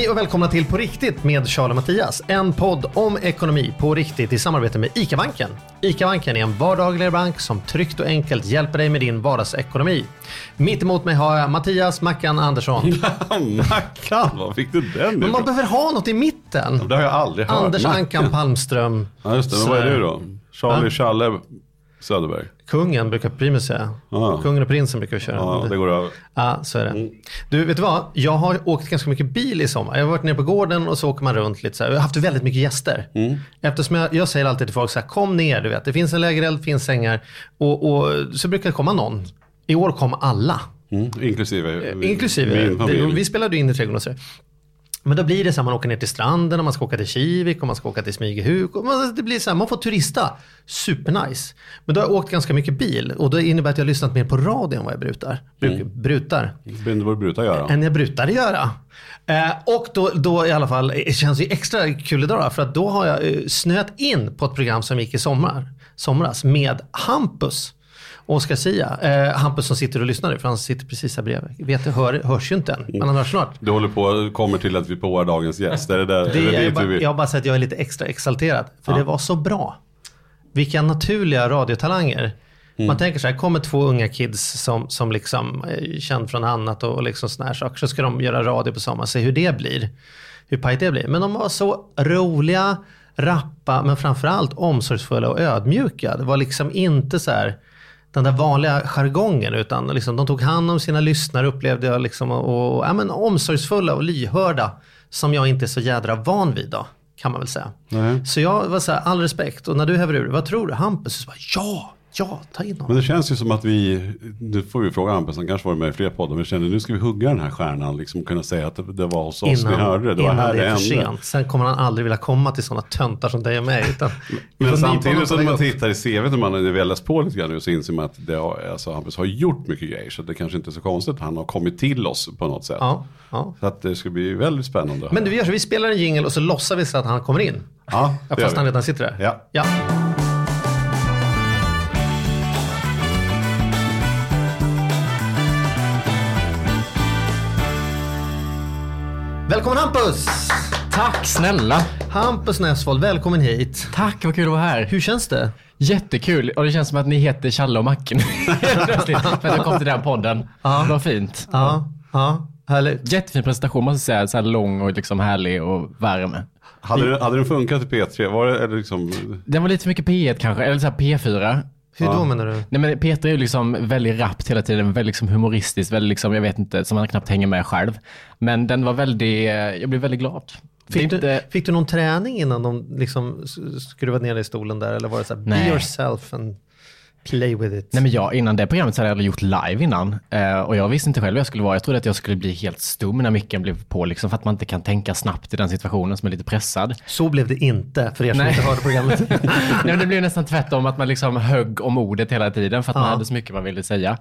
Hej och välkomna till På riktigt med Charles och Mattias. En podd om ekonomi på riktigt i samarbete med ICA-banken. ICA-banken är en vardagligare bank som tryggt och enkelt hjälper dig med din vardagsekonomi. Mitt emot mig har jag Mattias Mackan Andersson. Mackan, var fick du den Men man behöver ha något i mitten. Det har jag aldrig hört. Anders. Ankan Palmström. Ja just det, men vad är du då? Charlie Challe Söderberg? Kungen brukar Primus säga. Ja. Kungen och prinsen brukar vi köra. Ja, det går över. Ja, så är det. Du, vet du vad? Jag har åkt ganska mycket bil i sommar. Jag har varit nere på gården och så åker man runt lite så här. Jag har haft väldigt mycket gäster. Eftersom jag, jag säger alltid till folk så här, kom ner, du vet. Det finns en lägereld, det finns sängar. Och, och så brukar det komma någon. I år kom alla. Mm, inklusive, Inklusive, min familj. det, vi spelade in i trädgården och så. Men då blir det så här, man åker ner till stranden och man ska åka till Kivik och man ska åka till Smygehuk. Och man, det blir så här, man får turista. Supernice. Men då har jag åkt ganska mycket bil och det innebär att jag har lyssnat mer på radio än vad jag brutar. Bruk, Brutar. Är vad du brukar göra. Än jag brukade göra. Eh, och då, då i alla fall, det känns ju extra kul idag för att då har jag eh, snöat in på ett program som gick i sommar, somras med Hampus. Oskar Sia. Eh, Hampus som sitter och lyssnar nu, för han sitter precis här bredvid. Vet hör, hörs ju inte än, men han hörs snart. Du håller på, kommer till att vi påar dagens gäst. Är det där? Det, är det jag, bara, jag har bara sagt att jag är lite extra exalterad. För Ja. det var så bra. Vilka naturliga radiotalanger. Mm. Man tänker så här, kommer två unga kids som, som liksom är känd från annat och, och liksom såna här saker. Så ska de göra radio på sommaren, se hur det blir. Hur pajigt det blir. Men de var så roliga, rappa, men framförallt omsorgsfulla och ödmjuka. Det var liksom inte så här den där vanliga jargongen utan liksom, de tog hand om sina lyssnare upplevde jag liksom och, och ja, men omsorgsfulla och lyhörda som jag inte är så jädra van vid då kan man väl säga. Nej. Så jag var så här, all respekt och när du häver ur vad tror du? Hampus? Så bara, ja, ja, ta in honom. Men det känns ju som att vi, nu får vi fråga Hampus, han kanske var med i fler poddar, men känner nu ska vi hugga den här stjärnan, liksom kunna säga att det, det var hos oss ni hörde det. Det var innan här det är för sent. Sen kommer han aldrig vilja komma till sådana töntar som dig och mig. Utan Men samtidigt som man tittar i CV, när, man, har läst på lite grann nu, så inser man att det har, alltså, Hampus har gjort mycket grejer. Så det kanske inte är så konstigt att han har kommit till oss på något sätt. Ja, ja. Så att det ska bli väldigt spännande. Men du, vi gör så, vi spelar en jingle och så låtsar vi så att han kommer in. ja, det fast han redan sitter där. Ja. ja. Välkommen Hampus! Tack snälla. Hampus Nessvold, välkommen hit. Tack, vad kul att vara här. Hur känns det? Jättekul. Och det känns som att ni heter Challe och Macken. För att jag kom till den podden. Ja. Vad fint. Ja, ja, härligt. Jättefin presentation måste jag säga. Så här lång och liksom härlig och varm. Hade, hade den funkat i P3? Var det eller liksom, Den var lite för mycket P1 kanske, eller så här P4. Hur då menar du? Nej men Peter är ju liksom väldigt rappt hela tiden, väldigt liksom humoristisk, väldigt liksom, jag vet inte, som man knappt hänger med själv. Men den var väldigt, eh, jag blev väldigt glad. Fick du, inte, fick du någon träning innan de liksom skruvade ner dig i stolen där? Eller var det så här, be Nej. yourself and play with it? Nej men jag, innan det programmet så hade jag gjort live innan. Eh, och jag visste inte själv hur jag skulle vara. Jag trodde att jag skulle bli helt stum när micken blev på, liksom, för att man inte kan tänka snabbt i den situationen som är lite pressad. Så blev det inte för er som Nej. inte hörde programmet. Nej, men det blev nästan tvärtom, att man liksom högg om ordet hela tiden för att man Ja. hade så mycket man ville säga.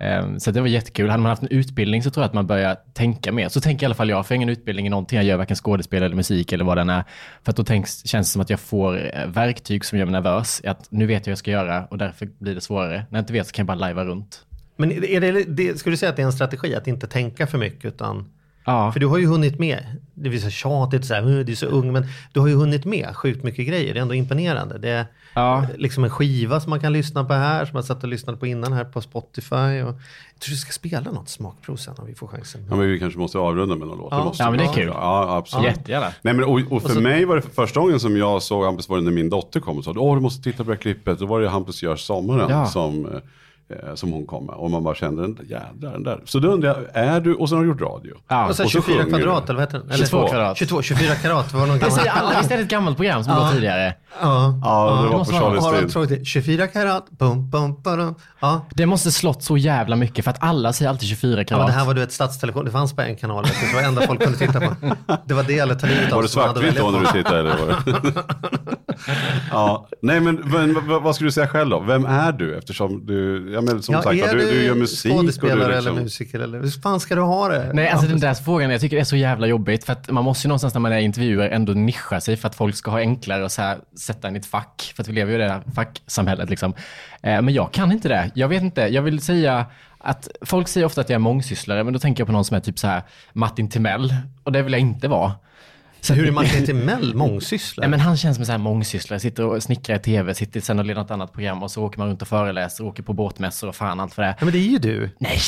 Eh, Så det var jättekul. Hade man haft en utbildning så tror jag att man börjar tänka mer. Så tänker i alla fall jag, för jag har ingen utbildning i någonting. Jag gör varken skådespel eller musik eller vad den är. För att då tänks, känns det som att jag får eh, verktyg som gör mig nervös. Att nu vet jag vad jag ska göra och därför blir det svårare. När jag inte vet så kan jag bara lajva runt. Men är det, det, skulle du säga att det är en strategi att inte tänka för mycket utan Ja. För du har ju hunnit med, det blir så tjatigt så här, "Uh, du är så ung, men du har ju hunnit med sjukt mycket grejer. Det är ändå imponerande. Det Ja. liksom en skiva som man kan lyssna på här, som jag satt och lyssnade på innan här på Spotify. Och jag tror du ska spela något smakprov sen om vi får chansen. ja, men vi kanske måste avrunda med någon låt. Ja. Det måste Ja, men vi. det är kul. Ja, absolut. Jättegärna. Nej, men, och, och för Och så- mig var det för första gången som jag såg Hampus var det när min dotter kom och sa åh du måste titta på det här klippet. Då var det Hampus gör sommaren Ja. som, eh, som hon kom med. Och man bara kände den där jädrar den där. Så då undrar jag, är du, och sen har du gjort radio. Ja. och så och så 24 sjunger kvadrat eller vad heter den? 22 eller, kvadrat. 22, 24 karat var någon Det gammal. Visst är det ett gammalt program som låg tidigare? Ja. Ja, det det var på Charlies tid. tråkigt? 24 karat, bum, bum, bum. Ja. Det måste slått så jävla mycket för att alla säger alltid 24 Ja, men karat. det här var du ett stadstelevision, det fanns bara en kanal, det var det enda folk kunde titta på. Det var det eller ta livet av Var det svartvitt då när du tittade? Eller var det? ja. Nej men, men vad skulle du säga själv då? Vem är du? Eftersom du, ja, men som Ja, sagt, är du, du gör musik. skådespelare du liksom, eller musiker? Eller, hur fan ska du ha det? Nej, alltså den där frågan, jag tycker det är så jävla jobbigt. För att man måste ju någonstans när man är intervjuer ändå nischa sig för att folk ska ha enklare att så här, sätta en i ett fack. För att vi lever ju i det här facksamhället liksom. Eh, men jag kan inte det. Jag vet inte, jag vill säga att folk säger ofta att jag är mångsysslare, men då tänker jag på någon som är typ så här Martin Timell. Och det vill jag inte vara. Så Hur är Martin Timell mångsysslare? Nej, men han känns som en sån här mångsysslare, sitter och snickrar i tv, sitter sen och leder något annat program och så åker man runt och föreläser, åker på båtmässor och fan allt för det. Ja, men det är ju du. Nej!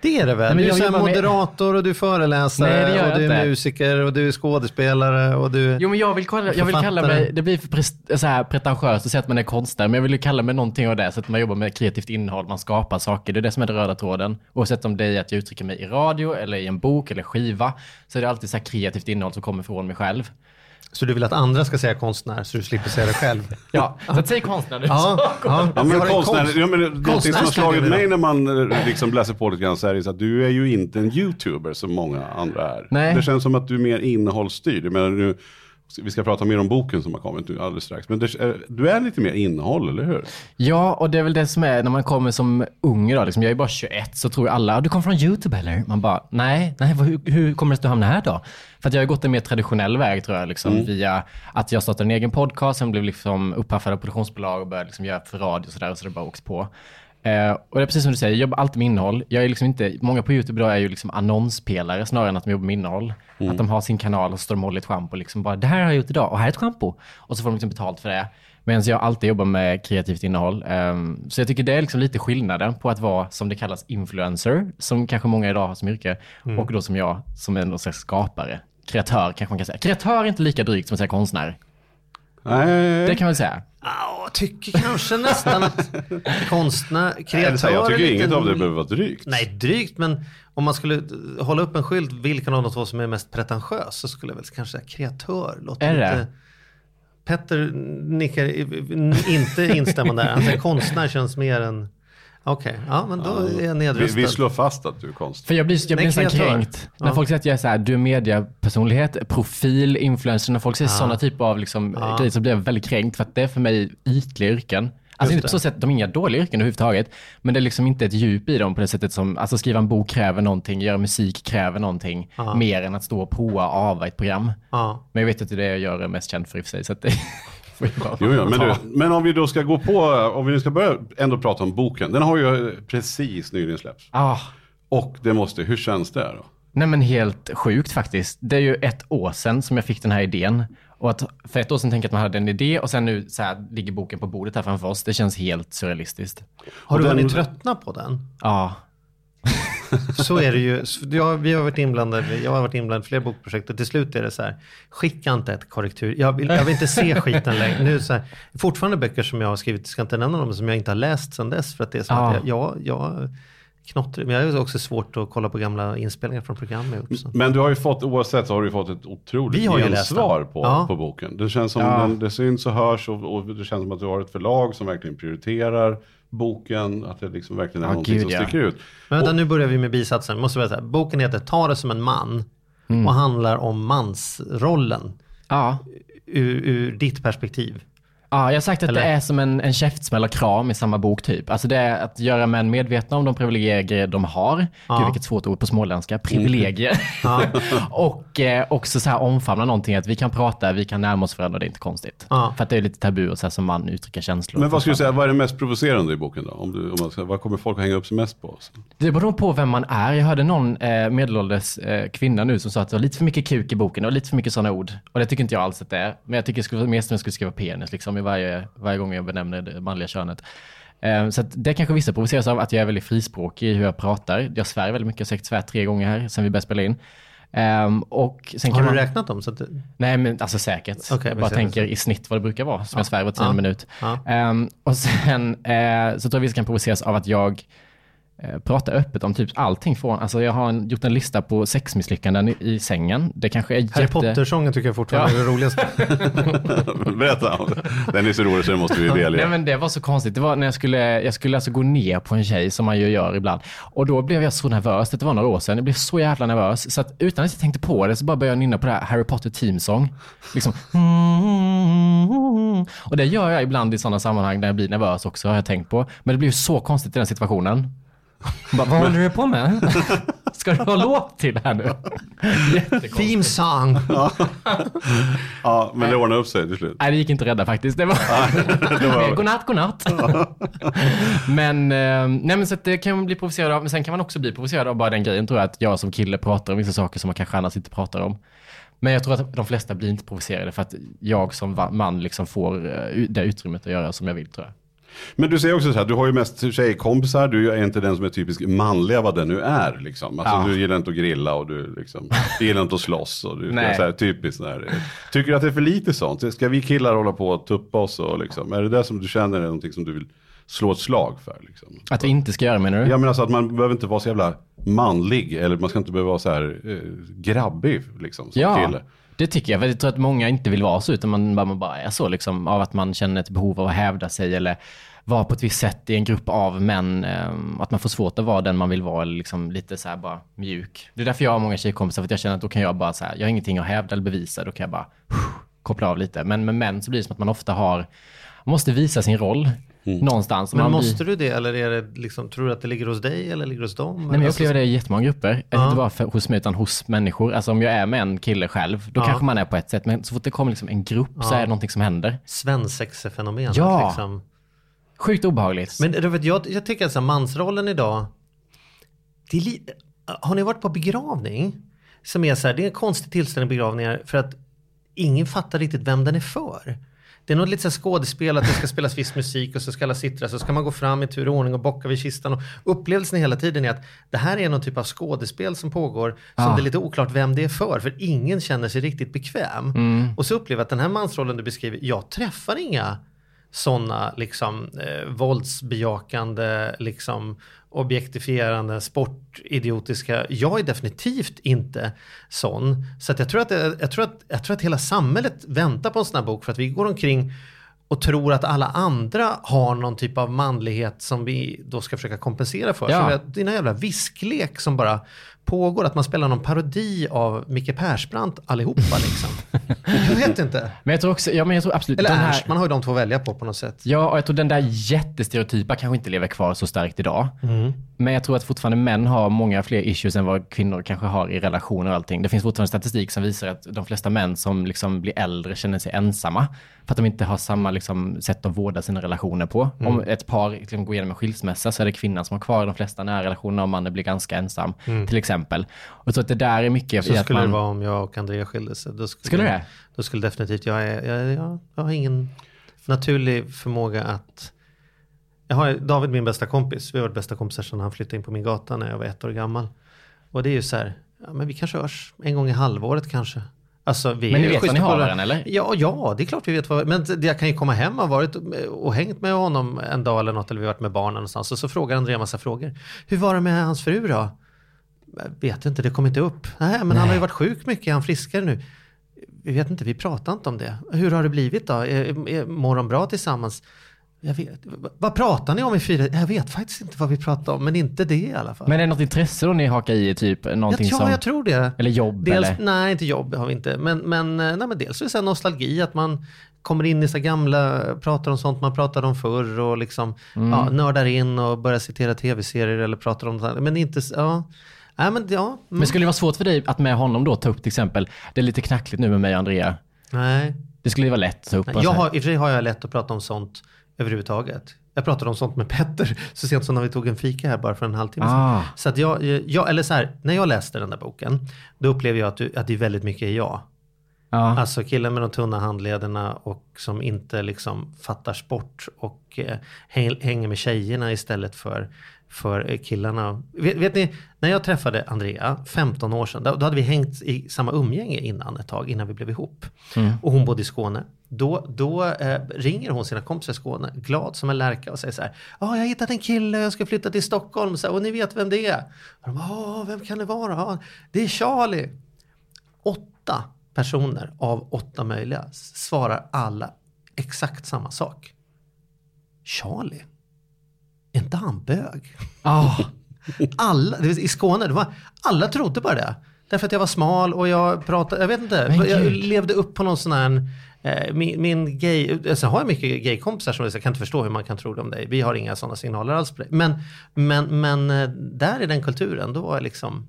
Det är det väl? Nej, men du är jobbar med- moderator och du är föreläsare Nej, och du är inte. musiker och du är skådespelare och du... Jo men jag vill, kalla, jag vill kalla mig, det blir för så här pretentiöst att säga att man är konstnär, men jag vill ju kalla mig någonting av det, så att man jobbar med kreativt innehåll, man skapar saker, det är det som är den röda tråden. Oavsett om det är att jag uttrycker mig i radio, eller i en bok, eller skiva, så är det alltid så här kreativt innehåll som kommer från mig själv. Så du vill att andra ska säga konstnär så du slipper säga det själv? Ja, så säg konstnär nu. ja, ja. Men konstnär, konst- ja, men det- någonting som har slagit mig när man eh, liksom läser på lite grann så är det att du är ju inte en youtuber som många andra är. Nej. Det känns som att du är mer innehållsstyrd. Jag menar, nu, vi ska prata mer om boken som har kommit nu alldeles strax. Men är- du är lite mer innehåll, eller hur? Ja, och det är väl det som är när man kommer som ung idag, liksom, jag är bara 21, så tror alla, "Ah, du kom från YouTube eller? Man bara, nej, nej hur, hur kommer det att du hamnar här då? För att jag har gått en mer traditionell väg tror jag, liksom, via att jag startade en egen podcast, sen blev liksom upphaffad av produktionsbolag och började liksom göra för radio och sådär, och så det bara åkt på. Eh, och det är precis som du säger, jag jobbar alltid med innehåll. Jag är liksom inte, många på YouTube idag är ju liksom annonspelare snarare än att de jobbar med innehåll. Att de har sin kanal och så står de och håller ett schampo liksom bara, det här har jag gjort idag och här är ett schampo. Och så får de liksom betalt för det. Medan jag alltid jobbar med kreativt innehåll. Ehm, så jag tycker det är liksom lite skillnaden på att vara, som det kallas, influencer, som kanske många idag har som yrke, och då som jag, som är någon slags skapare. Kreatör kanske man kan säga. Kreatör är inte lika drygt som att säga konstnär. Nej, Det kan man väl säga. Ja, tycker kanske nästan att konstnär, Nej, kreatör jag tycker lite- inget av det behöver vara drygt. Nej, drygt, men om man skulle hålla upp en skylt, vilken av de två som är mest pretentiös, så skulle jag väl kanske säga kreatör. Låter Är det? lite... Petter nickar inte instämmande där. Han säger konstnär känns mer än... Okej, ja men då är jag Vi, nedröstad. vi slår fast att du är konstnär. För jag blir, jag blir Nej, nästan kränkt när Ja. folk säger att jag är så här, du är mediapersonlighet, profil, influencer. När folk säger sådana typer av liksom, grejer så blir jag väldigt kränkt för att det är för mig ytliga yrken. Alltså inte på så sätt, de är inga dåliga yrken överhuvudtaget, men det är liksom inte ett djup i dem på det sättet som, alltså skriva en bok kräver någonting, göra musik kräver någonting, mer än att stå och påa ava ett program. Ja. Men jag vet att det är det jag gör är mest känd för i och för sig, så att det Jo, jo, men, du, men om vi då ska gå på, om vi nu ska börja ändå prata om boken. Den har ju precis nyligen släppts. Ah, Och det måste, hur känns det då? Nej men helt sjukt faktiskt. Det är ju ett år sedan som jag fick den här idén. Och att för ett år sedan tänkte jag att man hade en idé och sen nu så här, ligger boken på bordet här framför oss. Det känns helt surrealistiskt. Har Och du den- hunnit tröttna på den? Ja. Så är det ju. Jag, vi har varit inblandade, jag har varit inblandad i flera bokprojekt och till slut är det så här, skicka inte ett korrektur. Jag vill, jag vill inte se skiten längre. Nu är så här, fortfarande böcker som jag har skrivit, ska inte nämna dem, som jag inte har läst sedan dess. För att det är så Ja. att jag, jag, jag knottrar. Men jag har också svårt att kolla på gamla inspelningar från program jag. Men du har ju fått, oavsett så har du fått ett otroligt gensvar på, Ja. på boken. Det känns som Ja. den, det syns och hörs och, och det känns som att du har ett förlag som verkligen prioriterar boken. Att det liksom verkligen är Ja, någonting gud, som ja. sticker ut. Men vänta, nu börjar vi med bisatsen. Vi Måste säga, boken heter Ta det som en man och handlar om mansrollen Ja. ur, ur ditt perspektiv. Ja, jag har sagt att Eller? det är som en, en käftsmäll och kram i samma bok typ. Alltså det är att göra män medvetna om de privilegier de har. Gud vilket svårt ord på småländska. Privilegier. och eh, också så här omfamna någonting att vi kan prata, vi kan närma oss varandra, det är inte konstigt. Ja. För att det är lite tabu att så här, som man uttrycka känslor. Men vad skulle du säga, vad är det mest provocerande i boken då? Om du, om man ska, vad kommer folk att hänga upp sig mest på? Det beror på vem man är. Jag hörde någon eh, medelålders eh, kvinna nu som sa att det var lite för mycket kuk i boken och lite för mycket sådana ord. Och det tycker inte jag alls att det är. Men jag tycker det skulle mer som jag skulle skriva penis liksom, i varje, varje gång jag benämner det manliga könet. Eh, så det kanske vissa provoceras av, att jag är väldigt frispråkig i hur jag pratar. Jag svär väldigt mycket, jag har säkert svärt tre gånger här sen vi började spela in. Ehm, och sen Har kan du man... räknat dem? Så att, Nej men alltså säkert. Okej, jag bara tänker i snitt vad det brukar vara, som jag svär var tionde Ja. minut. Ja. Ehm, och sen eh, så tror jag vissa kan provoceras av att jag prata öppet om typ allting från, alltså jag har en, gjort en lista på sexmisslyckanden i, i sängen. Det kanske är Harry jätte... Potter-sången tycker jag fortfarande Ja. är det roligaste. Berätta om. Den är så rolig så det måste vi delge. Nej men det var så konstigt. Det var när jag skulle, jag skulle alltså gå ner på en tjej som man ju gör ibland. Och då blev jag så nervös. Det var några år sedan. Jag blev så jävla nervös. Så att utan att jag tänkte på det så bara började jag nynna på det här Harry Potter Team Song. Liksom. Och det gör jag ibland i sådana sammanhang där jag blir nervös också har jag tänkt på. Men det blir ju så konstigt i den situationen. Bara, vad håller du på med? Ska du ha låt till här nu? Theme song. Ja, men det ordnade upp sig till slut. Nej, det gick inte att rädda faktiskt. Det var... Det var- godnatt, godnatt. men, eh, nej, men så det kan man bli provocerad av. Men sen kan man också bli provocerad av bara den grejen tror jag, att jag som kille pratar om vissa saker som man kanske annars inte pratar om. Men jag tror att de flesta blir inte provocerade för att jag som man liksom får eh, det utrymmet att göra som jag vill tror jag. Men du säger också så här, du har ju mest tjejkompisar, du är inte den som är typisk manliga vad det nu är. Liksom. Alltså, Ja. Du gillar inte att grilla och du, liksom, du gillar inte att slåss. Och du, Nej. så här, typiskt där. Tycker du att det är för lite sånt? Ska vi killar hålla på och tuppa oss? Och, liksom, är det det som du känner är någonting som du vill slå ett slag för? Liksom? Att vi inte ska göra menar du? Ja men alltså att man behöver inte vara så jävla manlig eller man ska inte behöva vara så här eh, grabbig liksom som Ja, kille det tycker jag. För jag tror att många inte vill vara så, utan man bara, man bara är så liksom, av att man känner ett behov av att hävda sig eller vara på ett visst sätt i en grupp av män. Eh, att man får svårt att vara den man vill vara, eller liksom lite så här bara mjuk. Det är därför jag har många tjejkompisar, för att jag känner att då kan jag bara så här, jag har ingenting att hävda eller bevisa, då kan jag bara koppla av lite. Men med män så blir det som att man ofta har, måste visa sin roll någonstans. Men man blir- måste du det eller är det liksom, tror du att det ligger hos dig eller ligger hos dem? Nej, men jag Alltså, upplever det i jättemånga grupper. Ja. Inte bara för, hos mig utan hos människor. Alltså om jag är med en kille själv, då Ja. kanske man är på ett sätt. Men så fort det kommer liksom en grupp så Ja. är det någonting som händer. Svensexefenomenet Ja. liksom. Sjukt obehagligt. Men du vet, jag, jag tycker att så här, mansrollen idag, li- har ni varit på begravning? Som är så här, det är en konstig tillställning begravningar för att ingen fattar riktigt vem den är för. Det är något lite skådespel att det ska spelas viss musik och så ska alla sitta så ska man gå fram i tur och ordning och bocka vid kistan. Och upplevelsen hela tiden är att det här är någon typ av skådespel som pågår som Ah. det är lite oklart vem det är för. För ingen känner sig riktigt bekväm. Och så upplever jag att den här mansrollen du beskriver, jag träffar inga sådana liksom eh, våldsbejakande, liksom objektifierande, sportidiotiska. Jag är definitivt inte sån. Så jag, tror att, det- jag, tror att, jag tror att hela samhället väntar på en sån här bok för att vi går omkring och tror att alla andra har någon typ av manlighet som vi då ska försöka kompensera för. Ja. Så vi- det är en jävla visklek som bara pågår. Att man spelar någon parodi av Micke Persbrandt allihopa liksom. jag vet inte. Men jag tror också, ja men jag tror absolut. Eller här, Ernst, man har ju de två att välja på på något sätt. Ja, och jag tror den där jättestereotypa kanske inte lever kvar så starkt idag. Men jag tror att fortfarande män har många fler issues än vad kvinnor kanske har i relationer och allting. Det finns fortfarande statistik som visar att de flesta män som liksom blir äldre känner sig ensamma. För att de inte har samma liksom, sätt att vårda sina relationer på. Om ett par liksom, går igenom en skilsmässa så är det kvinnan som har kvar de flesta nära relationerna och mannen blir ganska ensam. Till exempel. Och tror att det där är mycket Så skulle man... det vara om jag och Andrea skilde sig. Då skulle, Skulle det? Då skulle definitivt, jag, jag, jag, jag har ingen naturlig förmåga att... Jag har David, min bästa kompis, vi har varit bästa kompisar sedan han flyttade in på min gata när jag var ett år gammal. Och det är ju så här, ja, men vi kanske hörs en gång i halvåret kanske. Alltså, vi Men ni vet vad ni har varandra, eller? Ja, ja, det är klart vi vet vad Men jag kan ju komma hem och varit och hängt med honom en dag eller något, eller vi har varit med barnen någonstans. Och så frågar Andrea en massa frågor. Hur var det med hans fru då? Jag vet inte, det kom inte upp. Nej, men han har ju varit sjuk mycket, är han friskare nu? Vi vet inte, vi pratar inte om det. Hur har det blivit då? Är, är, mår de bra tillsammans? Jag vet, vad pratar ni om i fyra? Jag vet faktiskt inte vad vi pratar om, men inte det i alla fall. Men är det något intresse då ni hakar i? Typ någonting ja, som... jag tror det. Eller jobb Dels, eller? Nej, inte jobb har vi inte. Men, men, eh, nej, men dels är det så nostalgi, att man kommer in i så gamla, pratar om sånt man pratade om förr och liksom Mm. ja, nördar in och börjar citera tv-serier eller pratar om sånt. Men inte, ja. Nej, men ja. Mm. Men skulle det vara svårt för dig att med honom då ta upp till exempel, det är lite knackligt nu med mig och Andrea. Nej. Det skulle vara lätt att ta upp. Nej, Jag har, I och för sig har jag lätt att prata om sånt överhuvudtaget. Jag pratade om sånt med Petter så sent som när vi tog en fika här bara för en halvtimme sedan. Ah. Så att jag, jag, eller så här, när jag läste den där boken, då upplevde jag att, du, att det är väldigt mycket jag. Ja. Alltså killen med de tunna handlederna och som inte liksom fattar sport och eh, häng, hänger med tjejerna istället för för eh, killarna. Vet, vet ni, när jag träffade Andrea, 15 år sedan, då, då hade vi hängt i samma umgänge innan ett tag, innan vi blev ihop. Och hon bodde i Skåne. Då, då eh, ringer hon sina kompisar i Skåne, glad som en lärka och säger så här. Ja, ah, jag har hittat en kille, jag ska flytta till Stockholm så här, och ni vet vem det är. Och de bara, ah, vem kan det vara? Ah, det är Charlie. Åtta personer av åtta möjliga svarar alla exakt samma sak. Charlie? Är inte han bög? Ah, Alla, i Skåne, det var, alla trodde bara det. Därför att jag var smal och jag pratade, jag vet inte, jag levde upp på någon sån här, eh, min, min gay, alltså jag har mycket gaykompisar som jag kan inte förstå hur man kan tro det om dig. Vi har inga sådana signaler alls på dig. Men, men, men eh, där i den kulturen, då var jag liksom,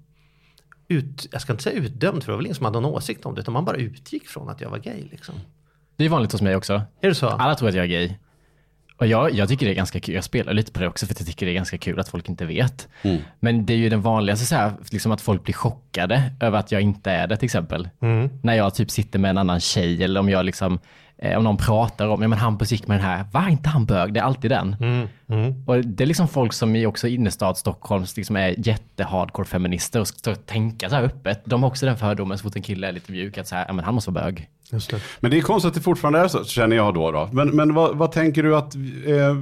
ut, jag ska inte säga utdömd för det var väl ingen som hade någon åsikt om det, utan man bara utgick från att jag var gay liksom. det är vanligt hos mig också. Är det så? Alla tror att jag är gay. Och jag, jag tycker det är ganska kul. Jag spelar lite på det också för att jag tycker det är ganska kul att folk inte vet. Men det är ju den vanligaste så här, liksom att folk blir chockade över att jag inte är det till exempel. När jag typ sitter med en annan tjej eller om jag liksom, eh, om någon pratar om, ja men Hampus gick med den här, var inte han bög? Det är alltid den. Och det är liksom folk som i också innerstad Stockholm liksom är jätte-hardcore feminister och står och tänka så här öppet. De har också den fördomen så fort en kille är lite mjuk att så här, ja men han måste vara bög. Det. Men det är konstigt att det fortfarande är så, känner jag då. då. Men, men vad, vad tänker du att, eh,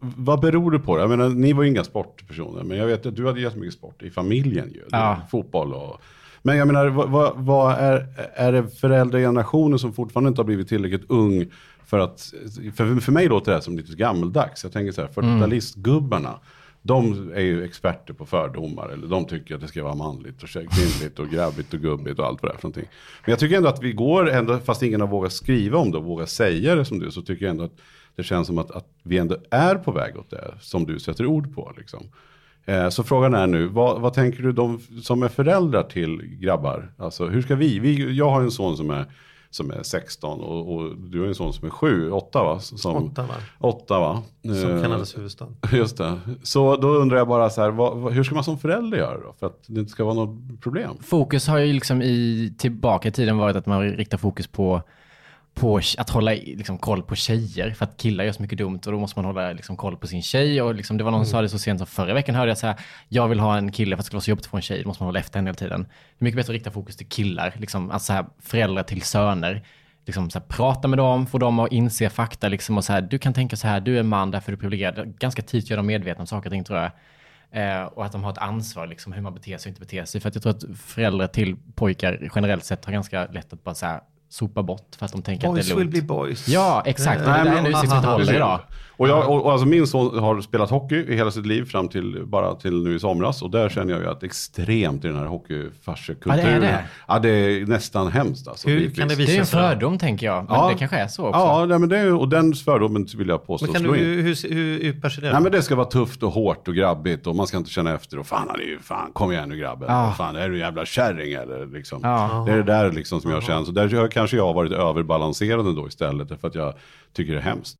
vad beror det på? Jag menar, ni var ju inga sportpersoner, men jag vet att du hade jättemycket sport i familjen ju. Ja. Fotboll och... Men jag menar, vad, vad, vad är, är det föräldragenerationen som fortfarande inte har blivit tillräckligt ung för att, för, för mig låter det här som lite gammeldags. Jag tänker så här, 40-talistgubbarna, de är ju experter på fördomar. Eller de tycker att det ska vara manligt och kvinnligt och grabbigt och gubbigt och allt vad det är för någonting. Men jag tycker ändå att vi går, ändå, fast ingen har vågat skriva om det och vågat säga det som du, så tycker jag ändå att det känns som att, att vi ändå är på väg åt det som du sätter ord på. Liksom. Eh, så frågan är nu, vad, vad tänker du de som är föräldrar till grabbar? Alltså hur ska vi, vi jag har en son som är, som är 16 och, och du har en son som är 7, 8 va? Som, Åtta va? Åtta va? Som Eh, Kanadas huvudstad. Just det. Så då undrar jag bara så här, vad, vad, hur ska man som förälder göra då? För att det inte ska vara något problem. Fokus har ju liksom i, tillbaka i tiden varit att man riktar fokus på, på att hålla liksom, koll på tjejer. För att killar gör så mycket dumt och då måste man hålla liksom, koll på sin tjej. Och liksom, det var någon som sa det så sent som förra veckan hörde jag så här, jag vill ha en kille för att det ska vara så jobbigt att få en tjej, då måste man hålla efter henne hela tiden. Det är mycket bättre att rikta fokus till killar, liksom, alltså så här, föräldrar till söner. Liksom så här, prata med dem, få dem att inse fakta liksom, och så här, du kan tänka så här, du är man, därför är du privilegierad. Ganska tidigt gör de medvetna om saker och ting tror jag. Eh, och att de har ett ansvar, liksom, hur man beter sig och inte beter sig. För att jag tror att föräldrar till pojkar generellt sett har ganska lätt att bara så här, sopa bort för att de tänker Boys att det är will lugnt. be boys. Ja, exakt. Det Nej, är det som aha, håller idag. Och, jag, och, och alltså min son har spelat hockey i hela sitt liv fram till bara till nu i somras. Och där känner jag ju att extremt i den här hockeyfarsekulturen. Ja, det är det. Ja, det är nästan hemskt alltså. Hur bitvis. kan det Det är en visa fördom tänker jag, men Ja. det kanske är så också. Ja, nej, men det är, och den fördomen vill jag påstå Men kan slå du, in. hur, hur, hur yppar sig det? Nej men det ska vara tufft och hårt och grabbigt och man ska inte känna efter och fan han är ju, fan kom igen nu grabben. Ja. Fan är du en jävla kärring eller liksom. Ja. Det är det där liksom som jag känner. Så där har kanske jag har varit överbalanserande då istället för att jag tycker det är hemskt.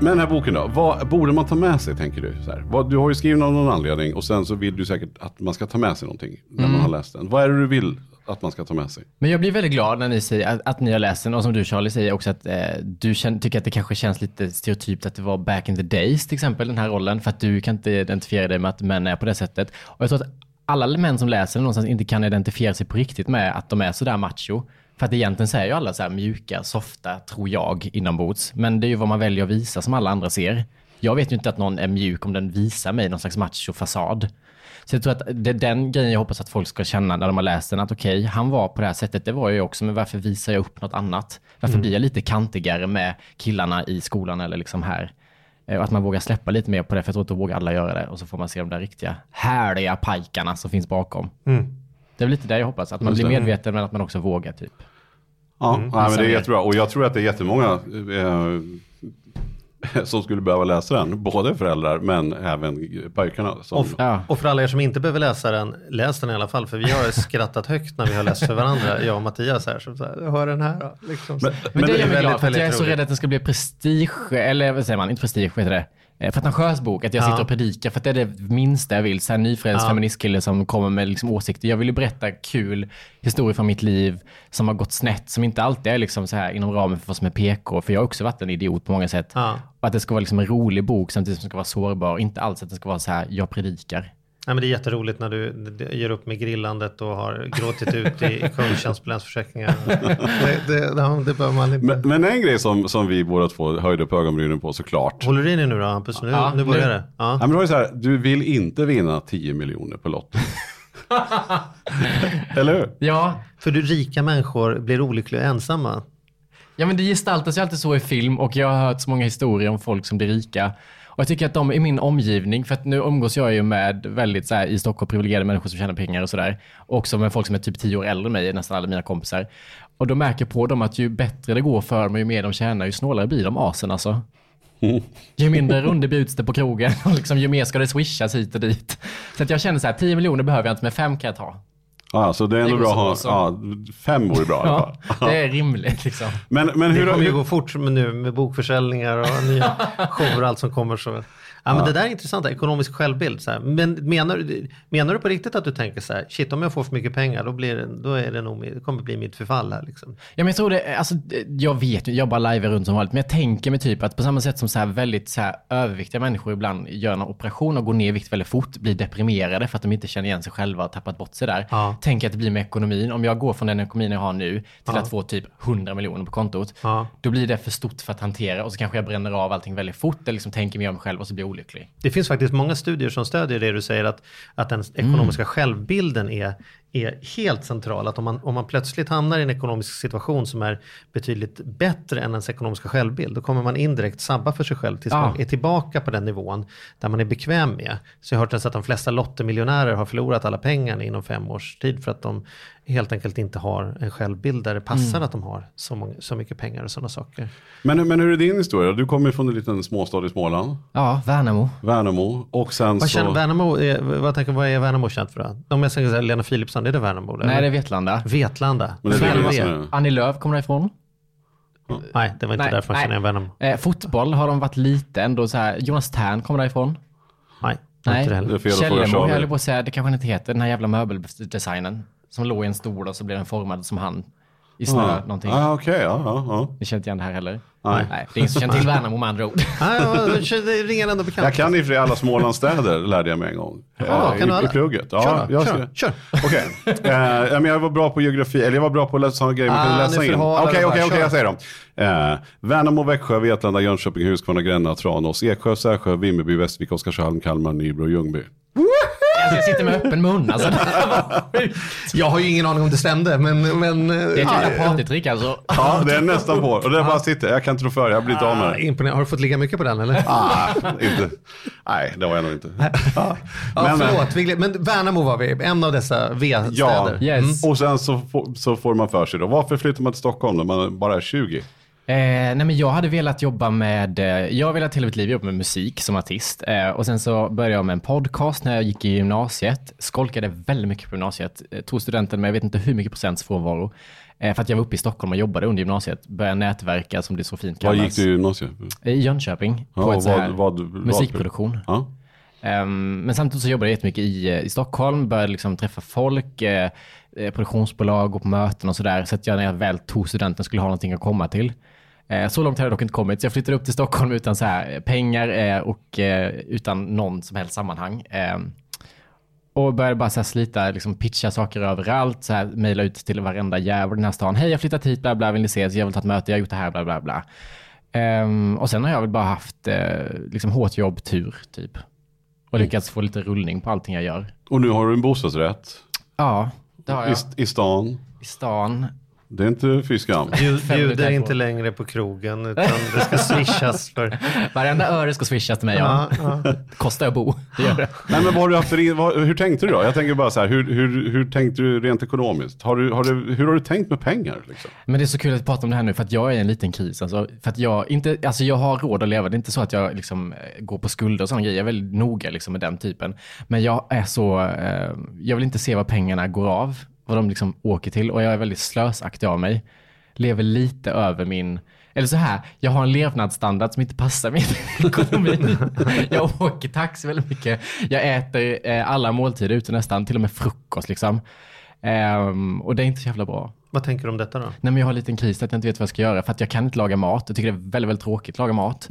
Men den här boken då, vad borde man ta med sig tänker du? Så här, du har ju skrivit av någon anledning och sen så vill du säkert att man ska ta med sig någonting när Mm. man har läst den. Vad är det du vill att man ska ta med sig? Men jag blir väldigt glad när ni säger att, att ni har läst den och som du Charlie säger också att eh, du känner, tycker att det kanske känns lite stereotypt att det var back in the days till exempel den här rollen för att du kan inte identifiera dig med att män är på det sättet. Och jag tror att alla män som läser den någonstans inte kan identifiera sig på riktigt med att de är sådär macho. För att egentligen så är ju alla så här mjuka, softa, tror jag, inombords. Men det är ju vad man väljer att visa som alla andra ser. Jag vet ju inte att någon är mjuk om den visar mig någon slags macho-fasad. Så jag tror att det är den grejen jag hoppas att folk ska känna när de har läst den. Att okej, han var på det här sättet, det var jag ju också, men varför visar jag upp något annat? Varför blir jag lite kantigare med killarna i skolan eller liksom här? Eh, Och att man vågar släppa lite mer på det, för jag tror att då vågar alla göra det. Och så får man se de där riktiga härliga pajkarna som finns bakom. Det är väl lite det jag hoppas, att man Just blir det. medveten men att man också vågar typ. Ja, nej, men det är jättebra. Och jag tror att det är jättemånga. Eh, som skulle behöva läsa den. Både föräldrar men även pojkarna. Som, Och, Ja. och för alla er som inte behöver läsa den, läs den i alla fall. För vi har skrattat högt när vi har läst för varandra, jag och Mattias här. Så, så här hör den här då. Liksom. så. Men- Men, det det är mig glad för att jag är väldigt så rädd att den ska bli prestige, eller vad säger man, inte prestige, vad heter det? Eh, Pretentiös bok, att jag Ja. sitter och predikar, för att det är det minsta jag vill. Så här nyfrälst Ja. feministkille som kommer med liksom åsikter. Jag vill ju berätta kul historier från mitt liv som har gått snett, som inte alltid är liksom så här inom ramen för vad som är PK, för jag har också varit en idiot på många sätt. Ja. Och att det ska vara liksom en rolig bok samtidigt som den ska vara sårbar, inte alls att den ska vara så här, jag predikar. Nej, men det är jätteroligt när du ger upp med grillandet och har gråtit ut i, i kundtjänst på Länsförsäkringar. Det, det, det behöver man inte. men, men en grej som, som vi båda två höjde upp ögonbrynen på såklart. Håller du i dig nu då Hampus? Nu, Ja, nu börjar det. Ja. Ja, men då är det så här, du vill inte vinna 10 miljoner på Lotto. Eller hur? Ja, För du rika människor blir olyckliga och ensamma. Ja men det gestaltas ju alltid så i film och jag har hört så många historier om folk som blir rika. Och jag tycker att de i min omgivning, för att nu umgås jag ju med väldigt så här, i Stockholm privilegierade människor som tjänar pengar och sådär. Också med folk som är typ tio år äldre än mig, nästan alla mina kompisar. Och då märker på dem att ju bättre det går för dem och ju mer de tjänar, ju snålare blir de asen alltså. Ju mindre runder bjuds det på krogen och liksom, ju mer ska det swishas hit och dit. Så att jag känner så här, 10 miljoner behöver jag inte, men 5 kan jag ta. Ja, så det är ändå Det bra att ha, ja, fem vore bra i alla Ja, det är rimligt liksom. Men, men Det hur, kommer ju gå fort med nu med bokförsäljningar och nya shower och allt som kommer. Så. Ja, men Det där är intressant, ekonomisk självbild. Så här. Men menar, du- menar du på riktigt att du tänker så här, shit om jag får för mycket pengar då, blir det, då är det nog, det kommer bli mitt förfall här. Liksom. Ja, men jag tror det, alltså, jag vet ju, jag bara live runt som vanligt, men jag tänker mig typ att på samma sätt som så här väldigt så här överviktiga människor ibland gör en operation och går ner i vikt väldigt fort, blir deprimerade för att de inte känner igen sig själva och tappat bort sig där. Ja. Tänker att det blir med ekonomin. Om jag går från den ekonomin jag har nu till att få typ 100 miljoner på kontot, Ja. då blir det för stort för att hantera och så kanske jag bränner av allting väldigt fort eller liksom tänker mer om mig själv och så blir jag olycklig. Det finns faktiskt många studier som stödjer det du säger att, att den ekonomiska självbilden är, är helt central. Att om man, om man plötsligt hamnar i en ekonomisk situation som är betydligt bättre än ens ekonomiska självbild, då kommer man indirekt sabba för sig själv tills Ja. man är tillbaka på den nivån där man är bekväm med. Så jag har hört att de flesta lottemiljonärer har förlorat alla pengarna inom fem års tid för att de helt enkelt inte har en självbild där det passar att de har så, många, så mycket pengar och sådana saker. men, men hur är din historia? Du kommer från en liten småstad i Småland, Ja, Värnamo. Värnamo, och sen Vad, så... känner, Värnamo, är, vad, tänker, vad är Värnamo känt för? Då? Om jag säger så Lena Philipsson, är det Värnamo? eller? Nej, det är Vetlanda. Vetlanda. Men det är det är Annie Lööf kommer därifrån. Nej, det var inte Nej, därför nej. känner igen Värnamo. Eh, fotboll har de varit lite ändå så här. Jonas Tern kommer därifrån. Nej, Nej. inte det heller. Källemo, jag höll på att säga, det kanske inte heter, den här jävla möbeldesignen. Som låg i en stol och så blev den formad som han. I snö, Ja, någonting. ah, okej, ja, ja, ja. Ni känner inte igen det här heller? Nej. det är ingen som känner till Värnamo med andra ord. Nej, ja, det ringer ändå bekant. Jag kan i och för sig alla Smålandsstäder, lärde jag mig en gång. Ja, Eh, kan du i, alla? I plugget. Ja, Kör jag kör kör. Okej, eh, ja, men jag var bra på geografi, eller jag var bra på att läsa sådana grejer man Ah, kunde läsa in. Okej, okej, okej, jag säger dem. Eh, Värnamo, Växjö, Vetlanda, Jönköping, Huskvarna, Gränna, Tranås, Eksjö, Särsjö, Vimmerby, Västervik, Oskarshamn, Kalmar, Nybro Ljungby. Alltså, jag sitter med öppen mun alltså. Jag har ju ingen aning om det stämde, men... men Det är ett ja, jävla partytrick alltså. Ja, det är nästan på. Och det är bara sitter. Jag kan inte tro för, jag blir inte av med ah, det. imponerande. Har du fått ligga mycket på den eller? Ah, inte. Nej, det var jag nog inte. Ja, Men, eh, förlåt. Gled- Men Värnamo var vi, en av dessa Ja, V-städer. Yes. och sen så, får- så får man för sig då. Varför flyttar man till Stockholm när man bara är 20? Eh, nej men jag hade velat jobba med, eh, jag har velat hela mitt liv jobba med musik som artist. Eh, och sen så började jag med en podcast när jag gick i gymnasiet. Skolkade väldigt mycket på gymnasiet. Eh, tog studenten med jag vet inte hur mycket procents frånvaro. Eh, för att jag var uppe i Stockholm och jobbade under gymnasiet. Började nätverka som det så fint Var kallas. gick du i gymnasiet? I Jönköping. Ja, på ett vad- vad- vad- musikproduktion. Ja. Ehm, men samtidigt så jobbade jag jättemycket i, eh, i Stockholm, började liksom träffa folk, produktionsbolag och på möten och sådär. Så att jag när jag väl tog studenten skulle ha någonting att komma till. Eh, så långt hade jag dock inte kommit, så jag flyttade upp till Stockholm utan så här, eh, pengar eh, och utan någon som helst sammanhang. Och började bara så här slita, liksom pitcha saker överallt, så här, mejla ut till varenda jävel i den här stan. Hej, jag har flyttat hit, bla bla, vill ni ses? Jag vill ta ett möte, jag har gjort det här, bla bla bla. Ehm, och sen har jag väl bara haft eh, liksom hårt jobb, tur, typ. Och lyckats få lite rullning på allting jag gör. Och nu har du en bostadsrätt Ja, det har i, jag. i stan. I stan. Det är inte fy skam. Bjuder inte längre på krogen utan det ska swishas för... Varenda öre ska swishas till mig. Ja. Ja, ja. Kostar att bo, det gör det. Nej, men vad har du haft vad, hur tänkte du då? Jag tänker bara så här, hur, hur, hur tänkte du rent ekonomiskt? Har du, har du, hur har du tänkt med pengar? Liksom? Men det är så kul att prata om det här nu för att jag är i en liten kris. Alltså, för att jag, inte, alltså jag har råd att leva. Det är inte så att jag liksom, eh, går på skulder och sådana grejer. Jag är väldigt noga liksom, med den typen. Men jag är så, eh, jag vill inte se vad pengarna går av, vad de liksom åker till. Och jag är väldigt slösaktig av mig. Lever lite över min, eller så här, jag har en levnadsstandard som inte passar min ekonomi. Jag åker taxi väldigt mycket. Jag äter eh, alla måltider ute nästan, till och med frukost liksom. Ehm, och det är inte så jävla bra. Vad tänker du om detta då? Nej, men jag har en liten kris att jag inte vet vad jag ska göra för att jag kan inte laga mat. Jag tycker det är väldigt, väldigt tråkigt att laga mat.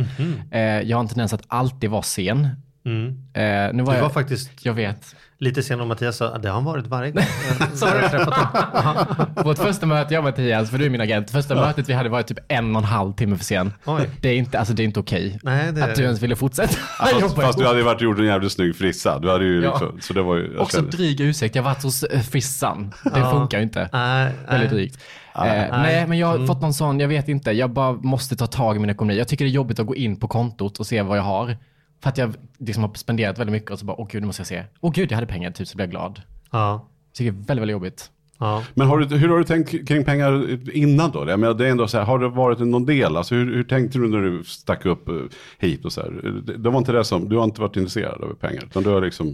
Eh, jag har en tendens att alltid vara sen. Mm. Eh, nu var Du jag, var faktiskt jag vet. Lite sen och Mattias sa att det har han varit varje gång. Jag har träffat honom. Vårt första möte, jag och Mattias, för du är min agent, första mötet vi hade var typ en och en halv timme för sen. Oj. Det är inte, alltså det är inte okej. Nej, det Att du ens ville fortsätta Fast, jobba fast du hade ju varit gjort en jävligt snygg frissa. Du hade ju Ja. liksom, så det var ju... Också kände- dryg ursäkt, jag har varit hos eh, frissan. Det Ja. funkar ju inte. Nej, Väldigt nej. drygt. Eh, nej, men jag Mm. har fått någon sån, jag vet inte, jag bara måste ta tag i min ekonomi. Jag tycker det är jobbigt att gå in på kontot och se vad jag har. För att jag liksom har spenderat väldigt mycket och så bara, åh gud, nu måste jag se. Åh gud, jag hade pengar, typ så blir jag glad. Ja, tycker det är väldigt, väldigt jobbigt. ja. Men har du, hur har du tänkt kring pengar innan då? Jag menar, det är ändå så här, har det varit någon del? Alltså, hur, hur tänkte du när du stack upp eh, hit och så här? Det, det var inte det som, du har inte varit intresserad av pengar, utan du har liksom...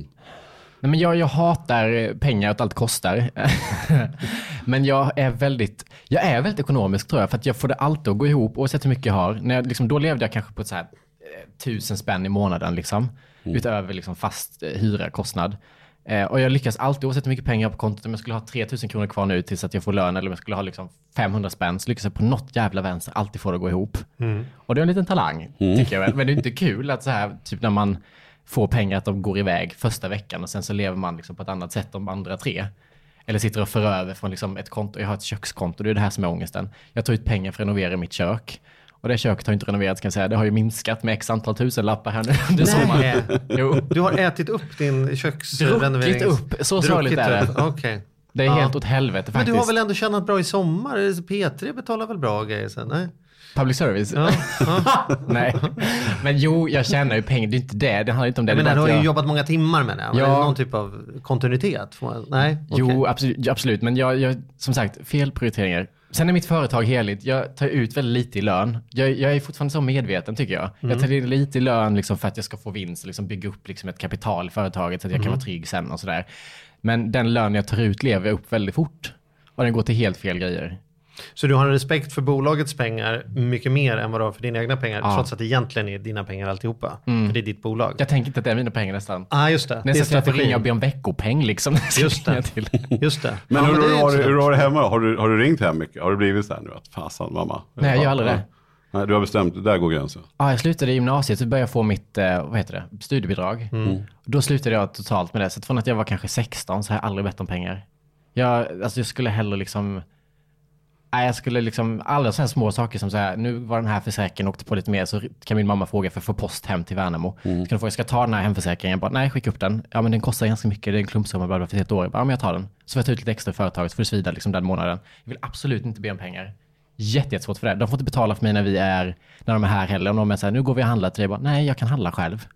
Nej, men jag, jag hatar pengar, att allt kostar. men jag är väldigt, jag är väldigt ekonomisk tror jag, för att jag får det alltid att gå ihop oavsett hur mycket jag har. När jag, liksom, då levde jag kanske på ett så här, tusen spänn i månaden, liksom, utöver liksom, fast eh, hyra, kostnad. Eh, och jag lyckas alltid, oavsett hur mycket pengar jag har på kontot, om jag skulle ha 3000 kronor kvar nu tills att jag får lön, eller om jag skulle ha liksom 500 spänn, så lyckas jag på något jävla vänster alltid få det att gå ihop. Och det är en liten talang, tycker jag väl. Men det är inte kul att så här, typ när man får pengar att de går iväg första veckan och sen så lever man liksom på ett annat sätt de andra tre. Eller sitter och för över från liksom ett konto. Jag har ett kökskonto, det är det här som är ångesten. Jag tar ut pengar för att renovera mitt kök. Och det köket har inte renoverats kan jag säga. Det har ju minskat med x antal tusenlappar här nu under sommaren. Jo, Du har ätit upp din köksrenovering? Druckit upp, så sorgligt är det. Okej. det är Ja. helt åt helvete Men faktiskt. du har väl ändå tjänat bra i sommar? P3 betalar väl bra grejer sen? Nej? Public service? Ja, ja. Nej. Men jo, jag tjänar ju pengar. Det är inte det. Det handlar inte om det. Men du har ju jag... jobbat många timmar med det. Ja. Är det någon typ av kontinuitet? Nej? Jo, Okej. absolut, absolut. Men jag, jag, som sagt, fel prioriteringar. Sen är mitt företag heligt. Jag tar ut väldigt lite i lön. Jag, jag är fortfarande så medveten tycker jag. Jag tar in lite i lön liksom för att jag ska få vinst och liksom bygga upp liksom ett kapital i företaget så att jag kan vara trygg sen och sådär. Men den lön jag tar ut lever jag upp väldigt fort. Och den går till helt fel grejer. Så du har en respekt för bolagets pengar mycket mer än vad du har för dina egna pengar? Ja. Trots att det egentligen är dina pengar alltihopa? För det är ditt bolag? Jag tänker inte att det är mina pengar nästan. ah, just det. Är det är strategi strategin. att be om veckopeng liksom. Just det. Till. Just det. Men, Ja, hur, det har du, hur har du hemma? Har du, har du ringt hem mycket? Har det blivit så här nu att fasen mamma? Nej, jag gör aldrig det. Nej, du har bestämt, där går gränsen. Ja, jag slutade i gymnasiet så började jag få mitt, eh, vad heter det, studiebidrag. Då slutade jag totalt med det. Så från att jag var kanske 16 så har jag aldrig bett om pengar. Jag, alltså jag skulle hellre liksom, nej jag skulle liksom, alla sådana små saker som så här, nu var den här försäkringen åkte på lite mer så kan min mamma fråga för att få post hem till Värnamo. Så kan du fråga, ska jag ta den här hemförsäkringen? Jag bara, nej skicka upp den. Ja men den kostar ganska mycket, det är en klumpsumma bla bla för ett år. Jag bara, ja men jag tar den. Så får jag ta ut lite extra i företaget så får det svida liksom den månaden. Jag vill absolut inte be om pengar. Jätte, jättesvårt för det. De får inte betala för mig när vi är, när de är här heller. Om de är så här, nu går vi och handlar till dig. Jag bara, nej jag kan handla själv.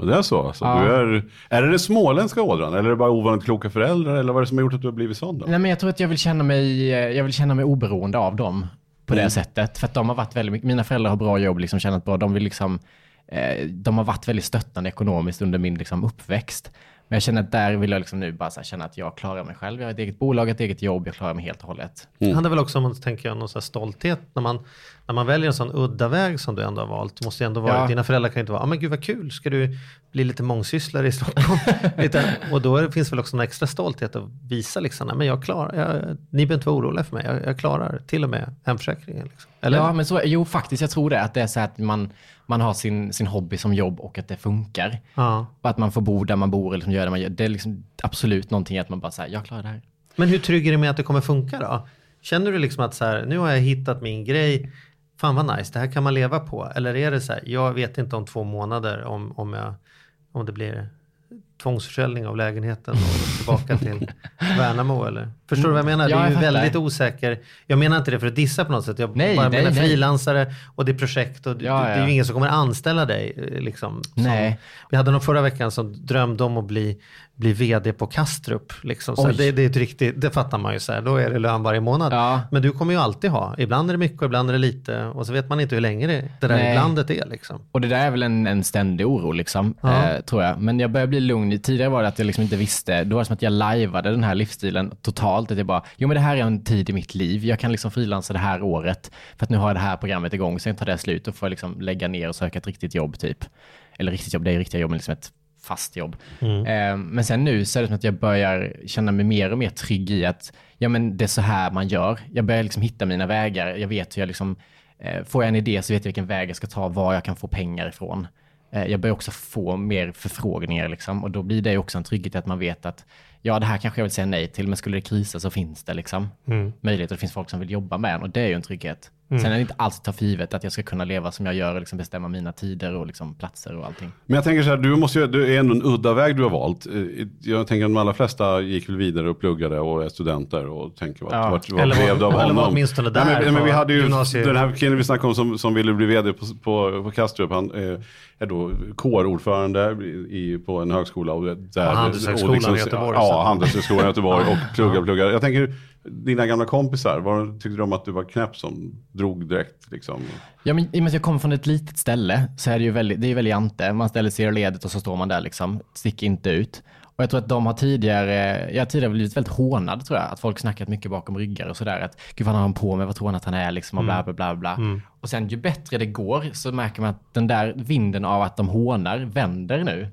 Och det är så? Alltså, Ja. du är, är det det småländska ådran? Eller är det bara ovanligt kloka föräldrar? Eller vad är det som har gjort att du har blivit sån då? Nej men jag tror att jag vill känna mig, eh, jag vill känna mig oberoende av dem på det sättet. För att de har varit väldigt mina föräldrar har bra jobb, liksom tjänat bra. De vill liksom, eh, de har varit väldigt stöttande ekonomiskt under min liksom, uppväxt. Men jag känner att där vill jag liksom nu bara känna att jag klarar mig själv. Jag har ett eget bolag, ett eget jobb, jag klarar mig helt och hållet. Det handlar väl också om, tänker jag, någon så här stolthet när man, när man väljer en sån udda väg som du ändå har valt. Måste ändå vara, Ja. dina föräldrar kan ju inte vara, ja ah, men gud vad kul, ska du bli lite mångsysslare i Stockholm? lite, och då finns väl också en extra stolthet att visa liksom, nej men jag klarar, jag, ni behöver inte vara oroliga för mig, jag, jag klarar till och med hemförsäkringen. Liksom. Eller? Ja, men så, jo faktiskt, jag tror det. Att det är så att man, man har sin, sin hobby som jobb och att det funkar. Ja. Och att man får bo där man bor eller liksom göra det man gör. Det är liksom absolut någonting att man bara säger, jag klarar det här. Men hur trygg är du med att det kommer funka då? Känner du liksom att så här, nu har jag hittat min grej, fan vad nice, det här kan man leva på. Eller är det så här, jag vet inte om två månader om, om, jag, om det blir tvångsförsäljning av lägenheten och tillbaka till Värnamo eller? Förstår du vad jag menar? Det är ju väldigt osäker. Jag menar inte det för att dissa på något sätt. Jag Nej, bara nej, menar nej. frilansare och det är projekt och det, Ja, det är ja. ju ingen som kommer anställa dig. eh, Liksom, som, Nej. Vi hade någon förra veckan som drömde om att bli, bli vd på Kastrup. Liksom. Så det, det är ett riktigt, det fattar man ju så här. Då är det lön varje månad. Ja. Men du kommer ju alltid ha. Ibland är det mycket och ibland är det lite. Och så vet man inte hur länge det, det där Nej. iblandet är. Liksom. Och det där är väl en, en ständig oro liksom, Ja. eh, tror jag. Men jag börjar bli lugn. Tidigare var det att jag liksom inte visste. Då var det som att jag lajvade den här livsstilen totalt. Att jag bara, jo men det här är en tid i mitt liv. Jag kan liksom frilansa det här året. För att nu har jag det här programmet igång. Sen tar det slut och får jag liksom lägga ner och söka ett riktigt jobb typ. Eller riktigt jobb, det är riktiga jobb, men liksom ett fast jobb. Eh, men sen nu så är det som att jag börjar känna mig mer och mer trygg i att ja, men det är så här man gör. Jag börjar liksom hitta mina vägar. Jag vet hur jag liksom, eh, får jag en idé så vet jag vilken väg jag ska ta, var jag kan få pengar ifrån. Eh, jag börjar också få mer förfrågningar liksom, och då blir det också en trygghet att man vet att ja, det här kanske jag vill säga nej till, men skulle det krisa så finns det liksom möjligheter. Det finns folk som vill jobba med en och det är ju en trygghet. Sen är det inte alls ta för givet att jag ska kunna leva som jag gör och liksom bestämma mina tider och liksom platser och allting. Men jag tänker så här, du, måste ju, du är ändå en udda väg du har valt. Eh, Jag tänker att de allra flesta gick väl vidare och pluggade och är studenter och tänker vart, Ja. vart, vart Eller blev det av eller var honom? åtminstone Nej, där men, men vi på hade ju gymnasiet. den här killen vi snackade om som, som ville bli vd på, på, på Kastrup. Han eh, är då kårordförande i, på en högskola. Och där, Och Handelshögskolan i Göteborg. Ja, Handelshögskolan i Göteborg och pluggar, pluggar. Jag tänker, dina gamla kompisar, var, tyckte de att du var knäpp som drog direkt? Liksom? Ja, men i och med att jag kommer från ett litet ställe så är det ju väldigt, det är väldigt ante. Man ställer sig i ledet och så står man där liksom, sticker inte ut. Och jag tror att de har tidigare, jag har tidigare blivit väldigt hånad tror jag. Att folk snackat mycket bakom ryggar och sådär. Att gud vad har han på med, vad tror han att han är liksom och bla bla bla bla. Och sen ju bättre det går så märker man att den där vinden av att de hånar vänder nu.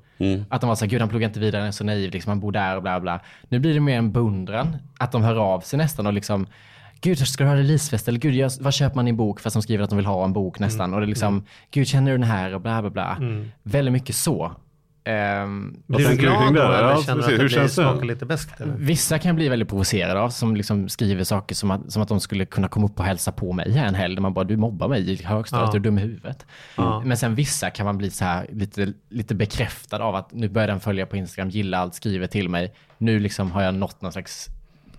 Att de var så här, gud han pluggar inte vidare, han är så naiv, liksom, han bor där och bla bla. Nu blir det mer en beundran. Att de hör av sig nästan och liksom Gud, ska du ha releasefest? Eller gud, jag, vad köper man i en bok? Fast de skriver att de vill ha en bok nästan. Och det är liksom, gud, känner du den här? Och bla, bla, bla. Väldigt mycket så. Ehm, Blir du glad då eller Ja, känner du att det Hur blir känns det? smakar lite beskt? Eller? vissa kan bli väldigt provocerade av, som liksom skriver saker som att, som att de skulle kunna komma upp och hälsa på mig här en helg. Där man bara, du mobbar mig i högstadiet, Ja. du är dum i huvudet. Ja. Men sen vissa kan man bli så här lite, lite bekräftad av att nu börjar den följa på Instagram, gilla allt, skriver till mig. Nu liksom har jag nått någon slags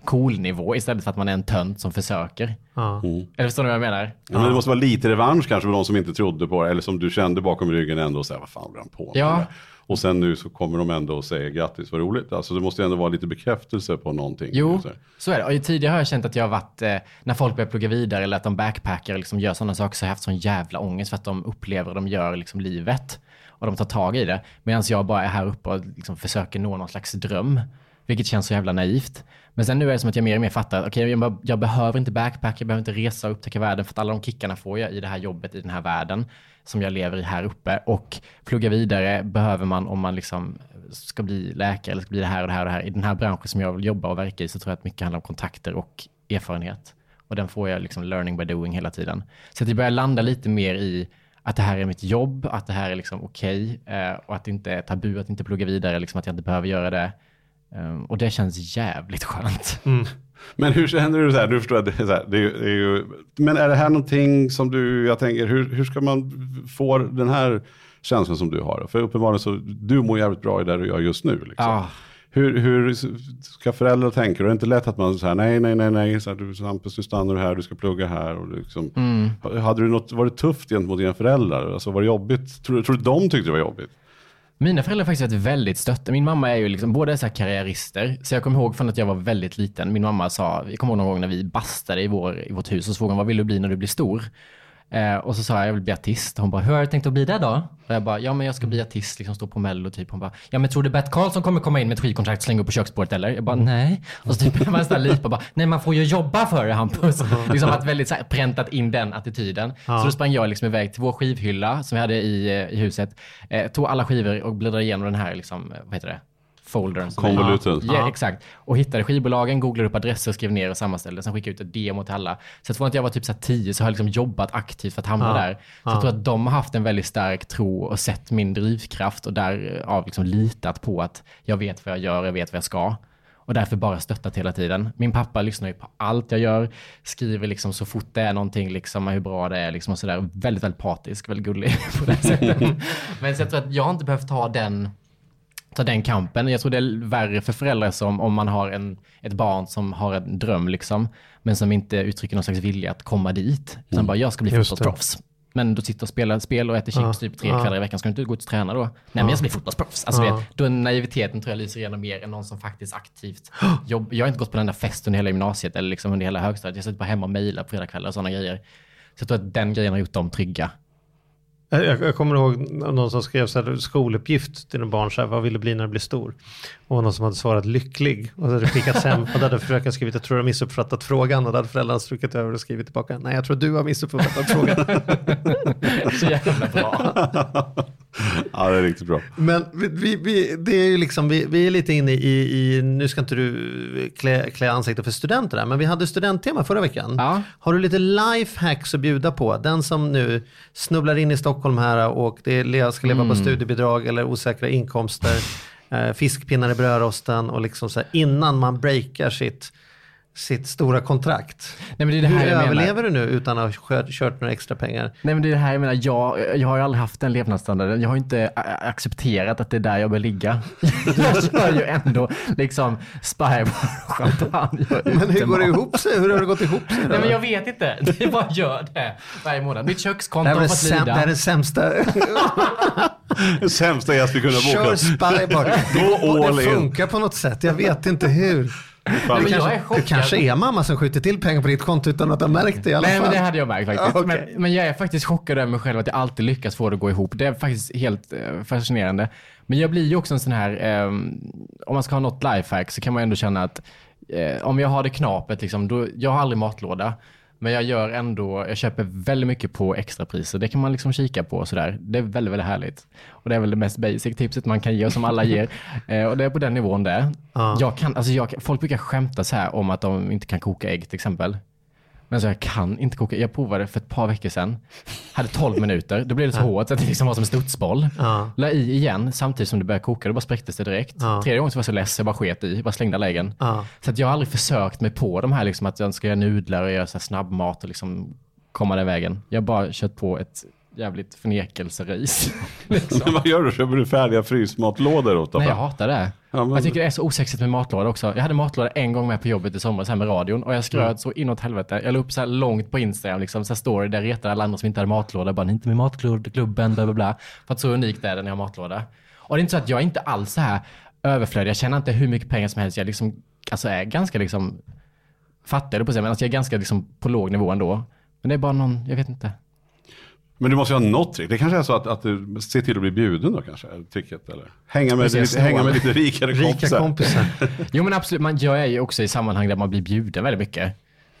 cool nivå istället för att man är en tönt som försöker. Ja. Eller förstår ni vad jag menar? Ja, men det måste vara lite revansch kanske för de som inte trodde på det, eller som du kände bakom ryggen ändå och säga vad fan håller han på med? Ja. Och sen nu så kommer de ändå och säger grattis, vad roligt. Alltså det måste ju ändå vara lite bekräftelse på någonting. Jo, Så här. så är det. Och tidigare har jag känt att jag har varit, eh, när folk börjar plugga vidare eller att de backpackar och liksom gör sådana saker så har jag haft sån jävla ångest för att de upplever de gör liksom livet. Och de tar tag i det. Medan jag bara är här uppe och liksom försöker nå någon slags dröm. Vilket känns så jävla naivt. Men sen nu är det som att jag mer och mer fattar, okej jag, jag behöver inte backpacka, jag behöver inte resa och upptäcka världen för att alla de kickarna får jag i det här jobbet, i den här världen som jag lever i här uppe. Och plugga vidare behöver man om man liksom ska bli läkare eller ska bli det här och det här och det här. I den här branschen som jag vill jobba och verka i så tror jag att mycket handlar om kontakter och erfarenhet. Och den får jag liksom learning by doing hela tiden. Så att jag börjar landa lite mer i att det här är mitt jobb, att det här är liksom okej okay, och att det inte är tabu att inte plugga vidare, liksom att jag inte behöver göra det. Um, och det känns jävligt skönt. Men hur känner du så här? Nu förstår jag, det är så här, det är, det är ju, men är det här någonting som du, jag tänker, hur, hur ska man få den här känslan som du har? För uppenbarligen så, du mår jävligt bra i det du gör just nu. Liksom. Ah. Hur, hur ska föräldrar tänka? Det är inte lätt att man säger nej, nej, nej, nej, så här, du, Hampus, du stannar här, du ska plugga här. Och liksom, Hade du något, var det tufft gentemot dina föräldrar? Alltså, var det jobbigt? Tror, du- tror du de tyckte det var jobbigt? Mina föräldrar har faktiskt varit väldigt stötta. Min mamma är ju liksom, båda är så här karriärister. Så jag kommer ihåg från att jag var väldigt liten. Min mamma sa, jag kommer ihåg någon gång när vi bastade i, vår, i vårt hus och så frågade hon, vad vill du bli när du blir stor? Eh, och så sa jag, jag vill bli artist. Hon bara, hur har du tänkt att bli det då? Och jag bara, ja men jag ska bli artist, liksom stå på mello typ. Hon bara, ja men tror du Bert Karlsson kommer komma in med ett skivkontrakt och slänga upp på köksbordet eller? Jag bara, nej. Och så typ man nästan lipa bara, nej man får ju jobba för det Hampus. liksom att väldigt så här, präntat in den attityden. Så då sprang jag liksom iväg till vår skivhylla som vi hade i, eh, i huset. Eh, tog alla skivor och bläddrade igenom den här, liksom, eh, vad heter det? Foldern. är- Convoluted. Ja, exakt. Och hittade skivbolagen, googlade upp adresser, skrev ner och sammanställde. Sen skickade ut ett demo till alla. Så från att jag var typ så här 10 så har jag liksom jobbat aktivt för att hamna Ja. där. Så jag tror att de har haft en väldigt stark tro och sett min drivkraft och därav liksom litat på att jag vet vad jag gör, jag vet vad jag ska. Och därför bara stöttat hela tiden. Min pappa lyssnar ju på allt jag gör, skriver liksom så fort det är någonting, liksom hur bra det är liksom och sådär. Väldigt, väldigt patisk, väldigt gullig på det sättet. Men så jag tror att jag har inte behövt ta den ta den kampen. Jag tror det är värre för föräldrar som om man har en, ett barn som har en dröm liksom, men som inte uttrycker någon slags vilja att komma dit. Utan Mm. bara, jag ska bli fotbollsproffs. Men du sitter och spelar spel och äter chips typ tre Ja. kvällar i veckan. Ska du inte gå ut och träna då? Nej, men jag ska bli fotbollsproffs. Alltså, Ja. vet, då är naiviteten tror jag lyser igenom mer än någon som faktiskt aktivt jobbar. Jag har inte gått på den där festen under hela gymnasiet eller liksom under hela högstadiet. Jag sitter bara hemma och mejlar på fredagskvällar och sådana grejer. Så jag tror att den grejen har gjort dem trygga. Jag, jag kommer ihåg någon som skrev så här, skoluppgift till en barn, så här, vad vill du bli när du blir stor? Och någon som hade svarat lycklig. Och så hade skickats hem och då hade fröken skrivit, jag tror du har missuppfattat frågan. Och då hade föräldrarna strukit över och skrivit tillbaka, nej jag tror du har missuppfattat frågan. Så jävla bra. Ja, det är riktigt bra. Men vi, vi, det är ju liksom, vi, vi är lite inne i, i nu ska inte du klä, klä ansiktet för studenter där, men vi hade studenttema förra veckan. Ja. Har du lite lifehacks att bjuda på? Den som nu snubblar in i Stockholm här och det är, ska leva på studiebidrag eller osäkra inkomster, eh, fiskpinnar i brödrosten och liksom så här, innan man breakar sitt, sitt stora kontrakt. Nej, men det är det Hur här jag menar. överlever du nu utan att ha kört, några extra pengar? Nej men det är det här jag menar, jag, jag har ju aldrig haft den levnadsstandarden. Jag har ju inte accepterat att det är där jag bör ligga. jag kör ju ändå liksom spybar champagne Men hur går det ihop sig? Hur har det gått ihop sig? då? Nej men jag vet inte. Det bara gör det varje månad. Mitt Det kökskonto har det, fått säm- det här är lida. det sämsta. Det sämsta gäst vi kunde ha Kör bokat. spybar. Gå Det, funkar på något sätt. Jag vet inte hur. Fan, men jag kanske, är det kanske är mamma som skjuter till pengar på ditt konto utan att ha märkt det i alla Nej fall. men det hade jag märkt faktiskt. Okej. men, men jag är faktiskt chockad över mig själv att jag alltid lyckas få det att gå ihop. Det är faktiskt helt eh, fascinerande. Men jag blir ju också en sån här, ehm, om man ska ha något lifehack så kan man ändå känna att eh, om jag har det knapet, liksom, då, jag har aldrig matlåda. Men jag gör ändå, jag köper väldigt mycket på extrapriser. Det kan man liksom kika på och sådär. Det är väldigt, väldigt härligt. Och det är väl det mest basic tipset man kan ge och som alla ger. Eh, och det är på den nivån det. Ja. Jag kan, alltså jag, folk brukar skämta så här om att de inte kan koka ägg till exempel. Men alltså jag kan inte koka. Jag provade för ett par veckor sedan. Hade 12 minuter. Då blev det så hårt så att det liksom var som en studsboll. Ja. La i igen samtidigt som det började koka. Då bara spräcktes det direkt. Ja. Tredje gången så var jag så less. Jag bara sket i. Bara slängde alla äggen. Ja. Så att jag har aldrig försökt mig på de här liksom att jag ska göra nudlar och göra så snabbmat och liksom komma den vägen. Jag har bara kört på ett jävligt förnekelserace. liksom. Men vad gör du? Köper du färdiga frysmatlådor åt dem? Nej, jag hatar det. Ja, men- Jag tycker det är så osexigt med matlåda också. Jag hade matlåda en gång med på jobbet i somras här med radion och jag skröt Mm. så inåt helvete. Jag la upp så här långt på Instagram, liksom, så här story där jag retade alla andra som inte hade matlåda. Bara, ni är inte med matklubben, bla bla bla. För att så unikt är det när jag har matlåda. Och det är inte så att jag är inte alls så här överflödig. Jag tjänar inte hur mycket pengar som helst. Jag liksom, alltså är ganska liksom fattig, på säga, men alltså jag är ganska liksom på låg nivå ändå. Men det är bara någon, jag vet inte. Men du måste ju ha något trick. Det kanske är så att, att du ser till att bli bjuden då kanske, tricket eller? Hänga med, lite, hänga med lite rikare Rika kompisar. kompisar. Jo men absolut, man, jag är ju också i sammanhang där man blir bjuden väldigt mycket.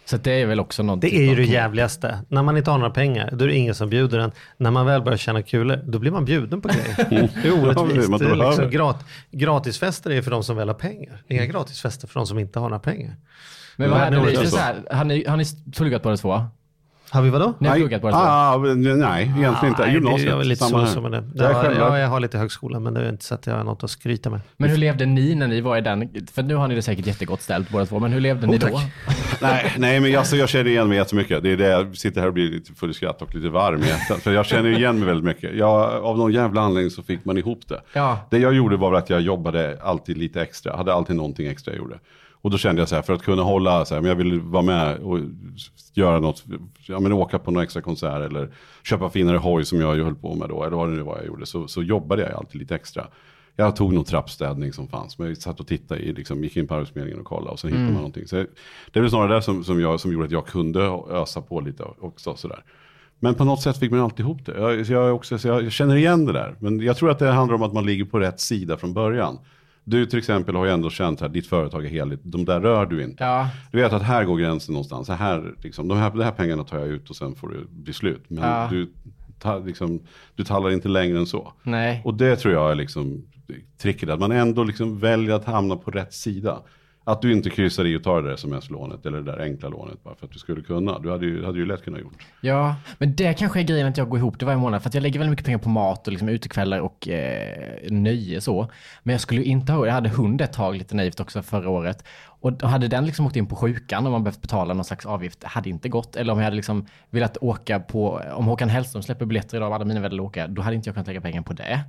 Så det är väl också något. Det är ju det jävligaste. När man inte har några pengar, då är det ingen som bjuder en. När man väl börjar tjäna kulor, då blir man bjuden på grejer. Det är orättvist. man det är liksom grat, gratisfester är för de som väl har pengar. Inga gratisfester för de som inte har några pengar. Men vad hade det ni, så här, har ni, har ni pluggat båda två? Har vi vadå? Ni har Nej, pluggat båda ah, men nej, egentligen inte. Nej, Gymnasiet, Jag lite samma så det. Jag är Ja, jag har lite högskola, men det är inte så att jag har något att skryta med. Men hur levde ni när ni var i den? För nu har ni det säkert jättegott ställt båda två, men hur levde ni Oh, då? tack. Nej, nej, men alltså, jag känner igen mig jättemycket. Det är det jag sitter här och blir lite full i skratt och lite varm i. För jag känner igen mig väldigt mycket. Jag, av någon jävla anledning så fick man ihop det. Ja. Det jag gjorde var att jag jobbade alltid lite extra. Hade alltid någonting extra jag gjorde. Och då kände jag så här, för att kunna hålla, så här, men jag vill vara med och göra något, ja men åka på någon extra konsert eller köpa finare hoj som jag höll på med då, eller vad det nu var jag gjorde, så, så jobbade jag alltid lite extra. Jag tog någon trappstädning som fanns, men jag satt och tittade i, liksom, gick in på Arbetsförmedlingen och kollade och sen hittade man någonting. Så det är väl snarare det som, som, jag, som gjorde att jag kunde ösa på lite också sådär. Men på något sätt fick man alltid ihop det. Jag, jag, också, så jag, jag känner igen det där. Men jag tror att det handlar om att man ligger på rätt sida från början. Du till exempel har ju ändå känt att ditt företag är heligt. De där rör du inte. Ja. Du vet att här går gränsen någonstans. Så här, liksom, de, här, de här pengarna tar jag ut och sen får det bli slut. Men Ja. du, ta, liksom, du tallar inte längre än så. Nej. Och det tror jag är liksom tricket. Att man ändå liksom väljer att hamna på rätt sida. Att du inte kryssar i och tar det där sms-lånet eller det där enkla lånet bara för att du skulle kunna. Du hade ju, hade ju lätt kunnat gjort. Ja, men det kanske är grejen att jag går ihop det varje månad. För att jag lägger väldigt mycket pengar på mat och liksom utekvällar och eh, nöje så. Men jag skulle ju inte ha, jag hade hund ett tag lite naivt också förra året. Och då hade den liksom åkt in på sjukan och man behövt betala någon slags avgift, hade inte gått. Eller om jag hade liksom velat åka på, om Håkan Hellström släpper biljetter idag och alla mina vänner åka, då hade inte jag kunnat lägga pengar på det.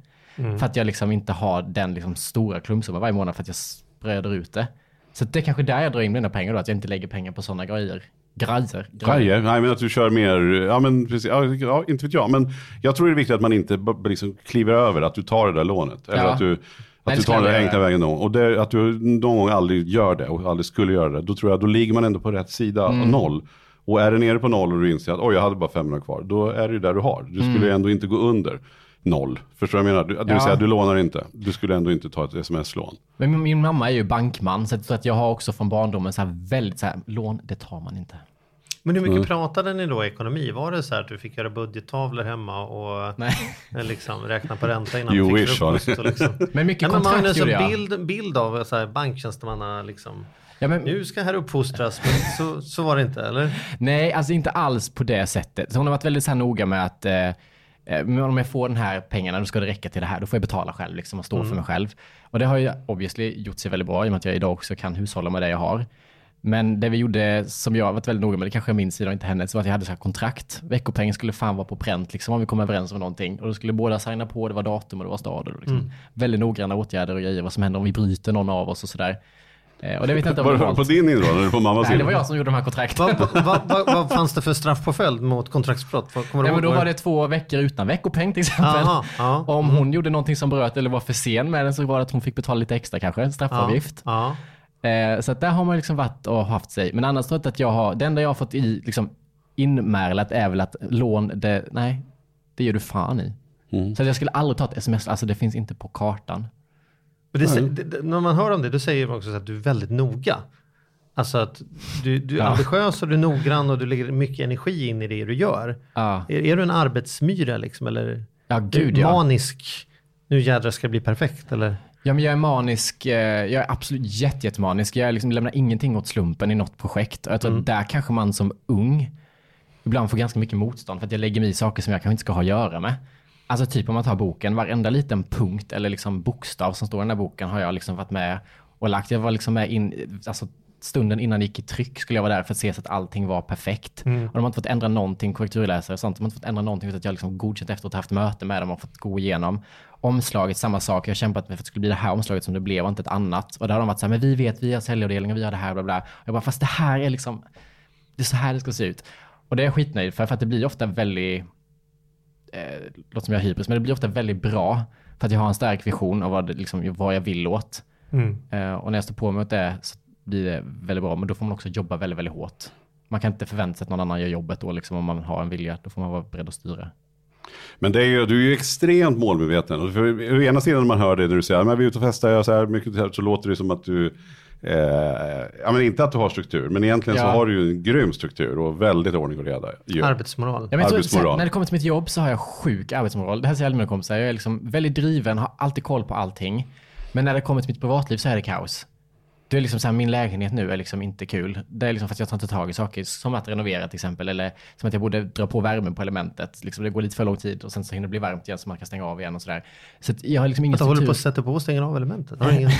För att jag liksom inte har den liksom stora klumpsumman varje månad för att jag spröder ut det. Så det är kanske där jag drar in mina pengar då, att jag inte lägger pengar på sådana grejer. Grejer. Grejer? Nej, men att du kör mer, ja men precis, ja, inte vet jag. Men jag tror det är viktigt att man inte liksom kliver över, att du tar det där lånet. Eller Ja. att du, att du tar den enkla vägen någon Och det, att du någon gång aldrig gör det och aldrig skulle göra det. Då tror jag, då ligger man ändå på rätt sida av Mm. noll. Och är det nere på noll och du inser att oj, jag hade bara 500 kvar. Då är det ju där du har. Du skulle ju ändå inte gå under noll. Förstår du vad jag menar? Du, det vill. Ja. säga, du lånar inte. Du skulle ändå inte ta ett sms-lån. Men min, min mamma är ju bankman, så att- så att jag har också från barndomen så här väldigt så här, lån, det tar man inte. Men hur mycket Mm. pratade ni då ekonomi? Var det så här att du fick göra budgettavlor hemma och eh, liksom räkna på ränta innan You du fick frukost? Och liksom. Men mycket Nej, men man har kontrakt en gjorde sån jag. bild, bild av så här banktjänstemanna liksom. Ja, men, Nu ska här uppfostras, men så, så var det inte, eller? Nej, alltså inte alls på det sättet. Så hon har varit väldigt så här noga med att eh, men om jag får den här pengarna, då ska det räcka till det här. Då får jag betala själv liksom, och stå för mig själv. Och det har ju obviously gjort sig väldigt bra i och med att jag idag också kan hushålla med det jag har. Men det vi gjorde som jag har varit väldigt noga med, det kanske är min sida och inte hennes, var att jag hade så här kontrakt. Veckopengen skulle fan vara på pränt liksom, om vi kom överens om någonting. Och då skulle båda signa på, det var datum och det var stad. Och liksom, Väldigt noggranna åtgärder och grejer, vad som händer om vi bryter någon av oss och sådär. Eh, och det vet jag inte om Var jag det på din inrådan eller på mammas Nej, det var jag som gjorde de här kontrakten. Vad, vad, vad, vad fanns det för straffpåföljd mot kontraktsbrott? Kommer Ja, men då var det två veckor utan veckopeng till exempel. Aha, ja. Om hon gjorde någonting som bröt eller var för sen med den så var det att hon fick betala lite extra kanske, en straffavgift. Ja. Eh, så att där har man liksom varit och haft sig. Men annars tror jag att jag har, det enda jag har fått i, liksom, inmärlat är väl att lån, det, nej, det gör du fan i. Mm. Så att jag skulle aldrig ta ett sms, alltså det finns inte på kartan. Men det, sä- det, när man hör om det, då säger man också så att du är väldigt noga. Alltså att du, du är Ja. ambitiös och du är noggrann och du lägger mycket energi in i det du gör. Ja, Är, är du en arbetsmyra liksom eller ja gud ja. manisk? Nu jädrar ska det bli perfekt eller? Ja, men jag är manisk. eh, Jag är absolut jätte, jättemanisk. Jag liksom lämnar ingenting åt slumpen i något projekt. Jag tror att där kanske man som ung ibland får ganska mycket motstånd för att jag lägger mig i saker som jag kanske inte ska ha att göra med. Alltså typ om man tar boken, varenda liten punkt eller liksom bokstav som står i den här boken har jag liksom varit med och lagt. Jag var liksom med in, alltså stunden innan det gick i tryck skulle jag vara där för att se så att allting var perfekt. Och de har inte fått ändra någonting, korrekturläsare och sånt. De har inte fått ändra någonting utan att jag liksom godkänt efteråt haft möte med dem och fått gå igenom. Omslaget, samma sak. Jag har kämpat med för att det skulle bli det här omslaget som det blev och inte ett annat. Och där har de varit så här, men vi vet, vi har säljavdelningen, vi har det här, bla bla. Och jag bara, fast det här är liksom, det är så här det ska se ut. Och det är jag skitnöjd för, för att det blir ofta väldigt, eh, låter som jag har hybris, men det blir ofta väldigt bra. För att jag har en stark vision av vad, liksom, vad jag vill åt. Eh, och när jag står på mig åt det så blir det väldigt bra. Men då får man också jobba väldigt, väldigt hårt. Man kan inte förvänta sig att någon annan gör jobbet då, liksom, om man har en vilja. Då får man vara beredd att styra. Men det är ju, du är ju extremt målmedveten. Och för, å ena sidan när man hör det när du säger att vi är ute och festar, jag så här mycket, så låter det som att du, eh, ja men inte att du har struktur, men egentligen så Ja. har du ju en grym struktur och väldigt ordning och reda. ju. Arbetsmoral. Ja, Arbetsmoral. så här, när det kommer till mitt jobb så har jag sjuk arbetsmoral. Det här säger alla mina kompisar. Jag är liksom väldigt driven, har alltid koll på allting. Men när det kommer till mitt privatliv så är det kaos. Det är liksom så här, min lägenhet nu är liksom inte kul. Det är liksom för att jag tar inte tag i saker som att renovera till exempel. Eller som att jag borde dra på värmen på elementet. Liksom det går lite för lång tid och sen så hinner det bli varmt igen så man kan stänga av igen och sådär. Så jag har liksom ingen Att håller på att sätta på och stänger av elementet. Ingen...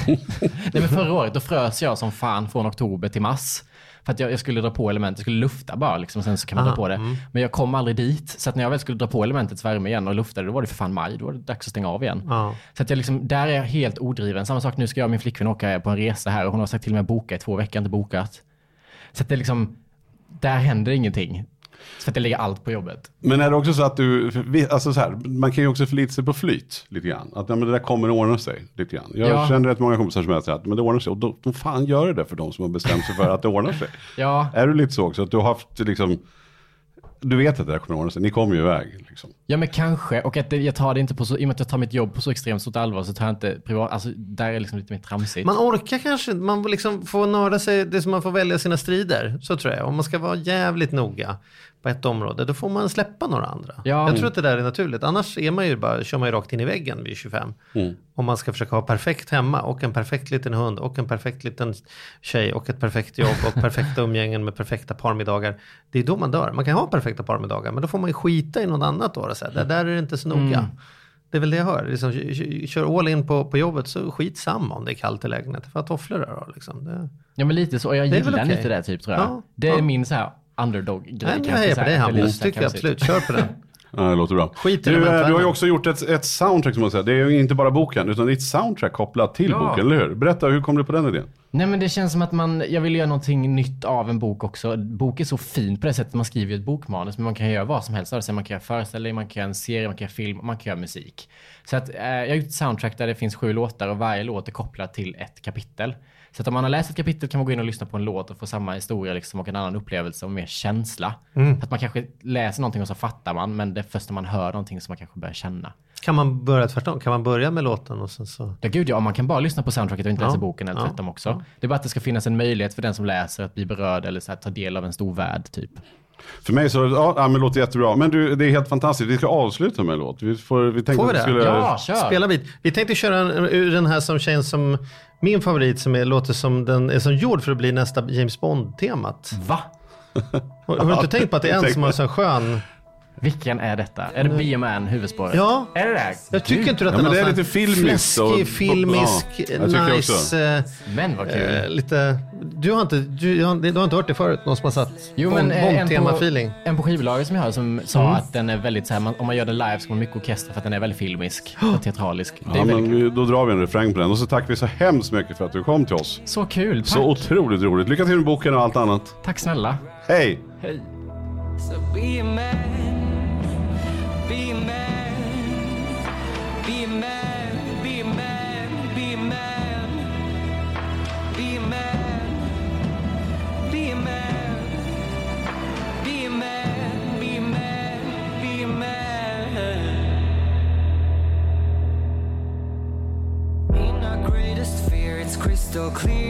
Nej men förra året då frös jag som fan från oktober till mars. För att jag, jag skulle dra på elementet, jag skulle lufta bara liksom, sen så kan man Aha, dra på det. mm. Men jag kom aldrig dit. Så att när jag väl skulle dra på elementets värme igen och lufta det, då var det för fan maj. Då var det dags att stänga av igen. Ja. Så att jag liksom, där är jag helt odriven. Samma sak nu ska jag och min flickvän åka på en resa här och hon har sagt till mig att boka i två veckor, inte bokat. Så att det är liksom, där händer ingenting. Så att jag lägger allt på jobbet. Men är det också så att du, alltså så här, man kan ju också förlita sig på flyt lite grann. Att ja, men det där kommer att ordna sig lite grann. Jag Ja. känner rätt många kompisar som säger att men det ordnar sig. Och då, då fan gör det det för de som har bestämt sig för att det ordnar sig. Ja, Är du lite så också? Att du har haft liksom, du vet att det där kommer att ordna sig. Ni kommer ju iväg. Liksom. Ja men kanske, och att det, jag tar det inte på så, i och med att jag tar mitt jobb på så extremt stort allvar så tar jag inte privat, alltså där är liksom lite mer tramsigt. Man orkar kanske man liksom får nörda sig, det som man får välja sina strider. Så tror jag. Om man ska vara jävligt noga på ett område, då får man släppa några andra. Ja. Jag tror att det där är naturligt. Annars är man ju bara, kör man ju rakt in i väggen vid 25. Om man ska försöka ha perfekt hemma och en perfekt liten hund och en perfekt liten tjej och ett perfekt jobb och perfekta umgängen med perfekta parmiddagar. Det är då man dör. Man kan ha perfekta parmiddagar, men då får man ju skita i något annat då. säga, "Det där är det inte så noga. Det är väl det jag hör. Liksom, kö- kö- kör all in på, på jobbet så skit samma om det är kallt i lägenheten. För att tofflor där då liksom. Det... Ja men lite så, jag gillar okej. lite det typ tror jag. Ja, det är ja. min så här underdog-grej. Nej, jag så på väldigt Hampus. Tycker jag absolut. Kör på den. Ja, det låter bra. Skit i du, eh, du har ju också gjort ett, ett soundtrack som man säger. Det är ju inte bara boken, utan det är ett soundtrack kopplat till Ja. boken, eller hur? Berätta, hur kom du på den idén? Nej men det känns som att man, jag vill göra någonting nytt av en bok också. Bok är så fin på det sättet man skriver ju ett bokmanus, men man kan göra vad som helst av det. Man kan göra föreställning, man kan göra en serie, man kan göra film man kan göra musik. Så att, eh, jag har gjort ett soundtrack där det finns sju låtar och varje låt är kopplad till ett kapitel. Så att om man har läst ett kapitel kan man gå in och lyssna på en låt och få samma historia liksom, och en annan upplevelse och mer känsla. Att man kanske läser någonting och så fattar man, men det är först när man hör någonting som man kanske börjar känna. Kan man börja tvärtom? Kan man börja med låten och sen så... Ja gud ja, man kan bara lyssna på soundtracket och inte Ja, läsa boken eller ja, tvärtom också. Det är bara att det ska finnas en möjlighet för den som läser att bli berörd eller så här, ta del av en stor värld typ. För mig så, ja, men det låter jättebra. Men du, det är helt fantastiskt. Vi ska avsluta med en låt. Vi, får, vi tänkte Får vi att det? skulle... Ja, kör! Spela bit. Vi tänkte köra en, ur den här som känns som min favorit som är, låter som den är som gjord för att bli nästa James Bond-temat. Va? Har, har du inte tänkt på att det är en som har så här skön... Vilken är detta? Är det Be a Man, huvudspåret? Ja. Är det det? Jag tycker inte att Ja, den men det är lite filmiskt och- Fläskig, filmisk, Ja, nice. eh, Men vad kul. eh, lite... Du har, inte, du, har, du har inte hört det förut? Någon som har satt Jo men eh, en, på, Bond-tema-feeling? en på skivbolaget som jag har som sa Mm. att den är väldigt så här, man, om man gör den live så kommer mycket orkester för att den är väldigt filmisk och teatralisk. Ja, men då drar vi en refräng på den. Och så tackar vi så hemskt mycket för att du kom till oss. Så kul, tack. Så otroligt roligt. Lycka till med boken och allt annat. Tack snälla. Hej! Hej. So be a man, be a man, be a man, be a man, be a man, be a man, be a man, be a man, be a man, be a man. In our greatest fear, it's crystal clear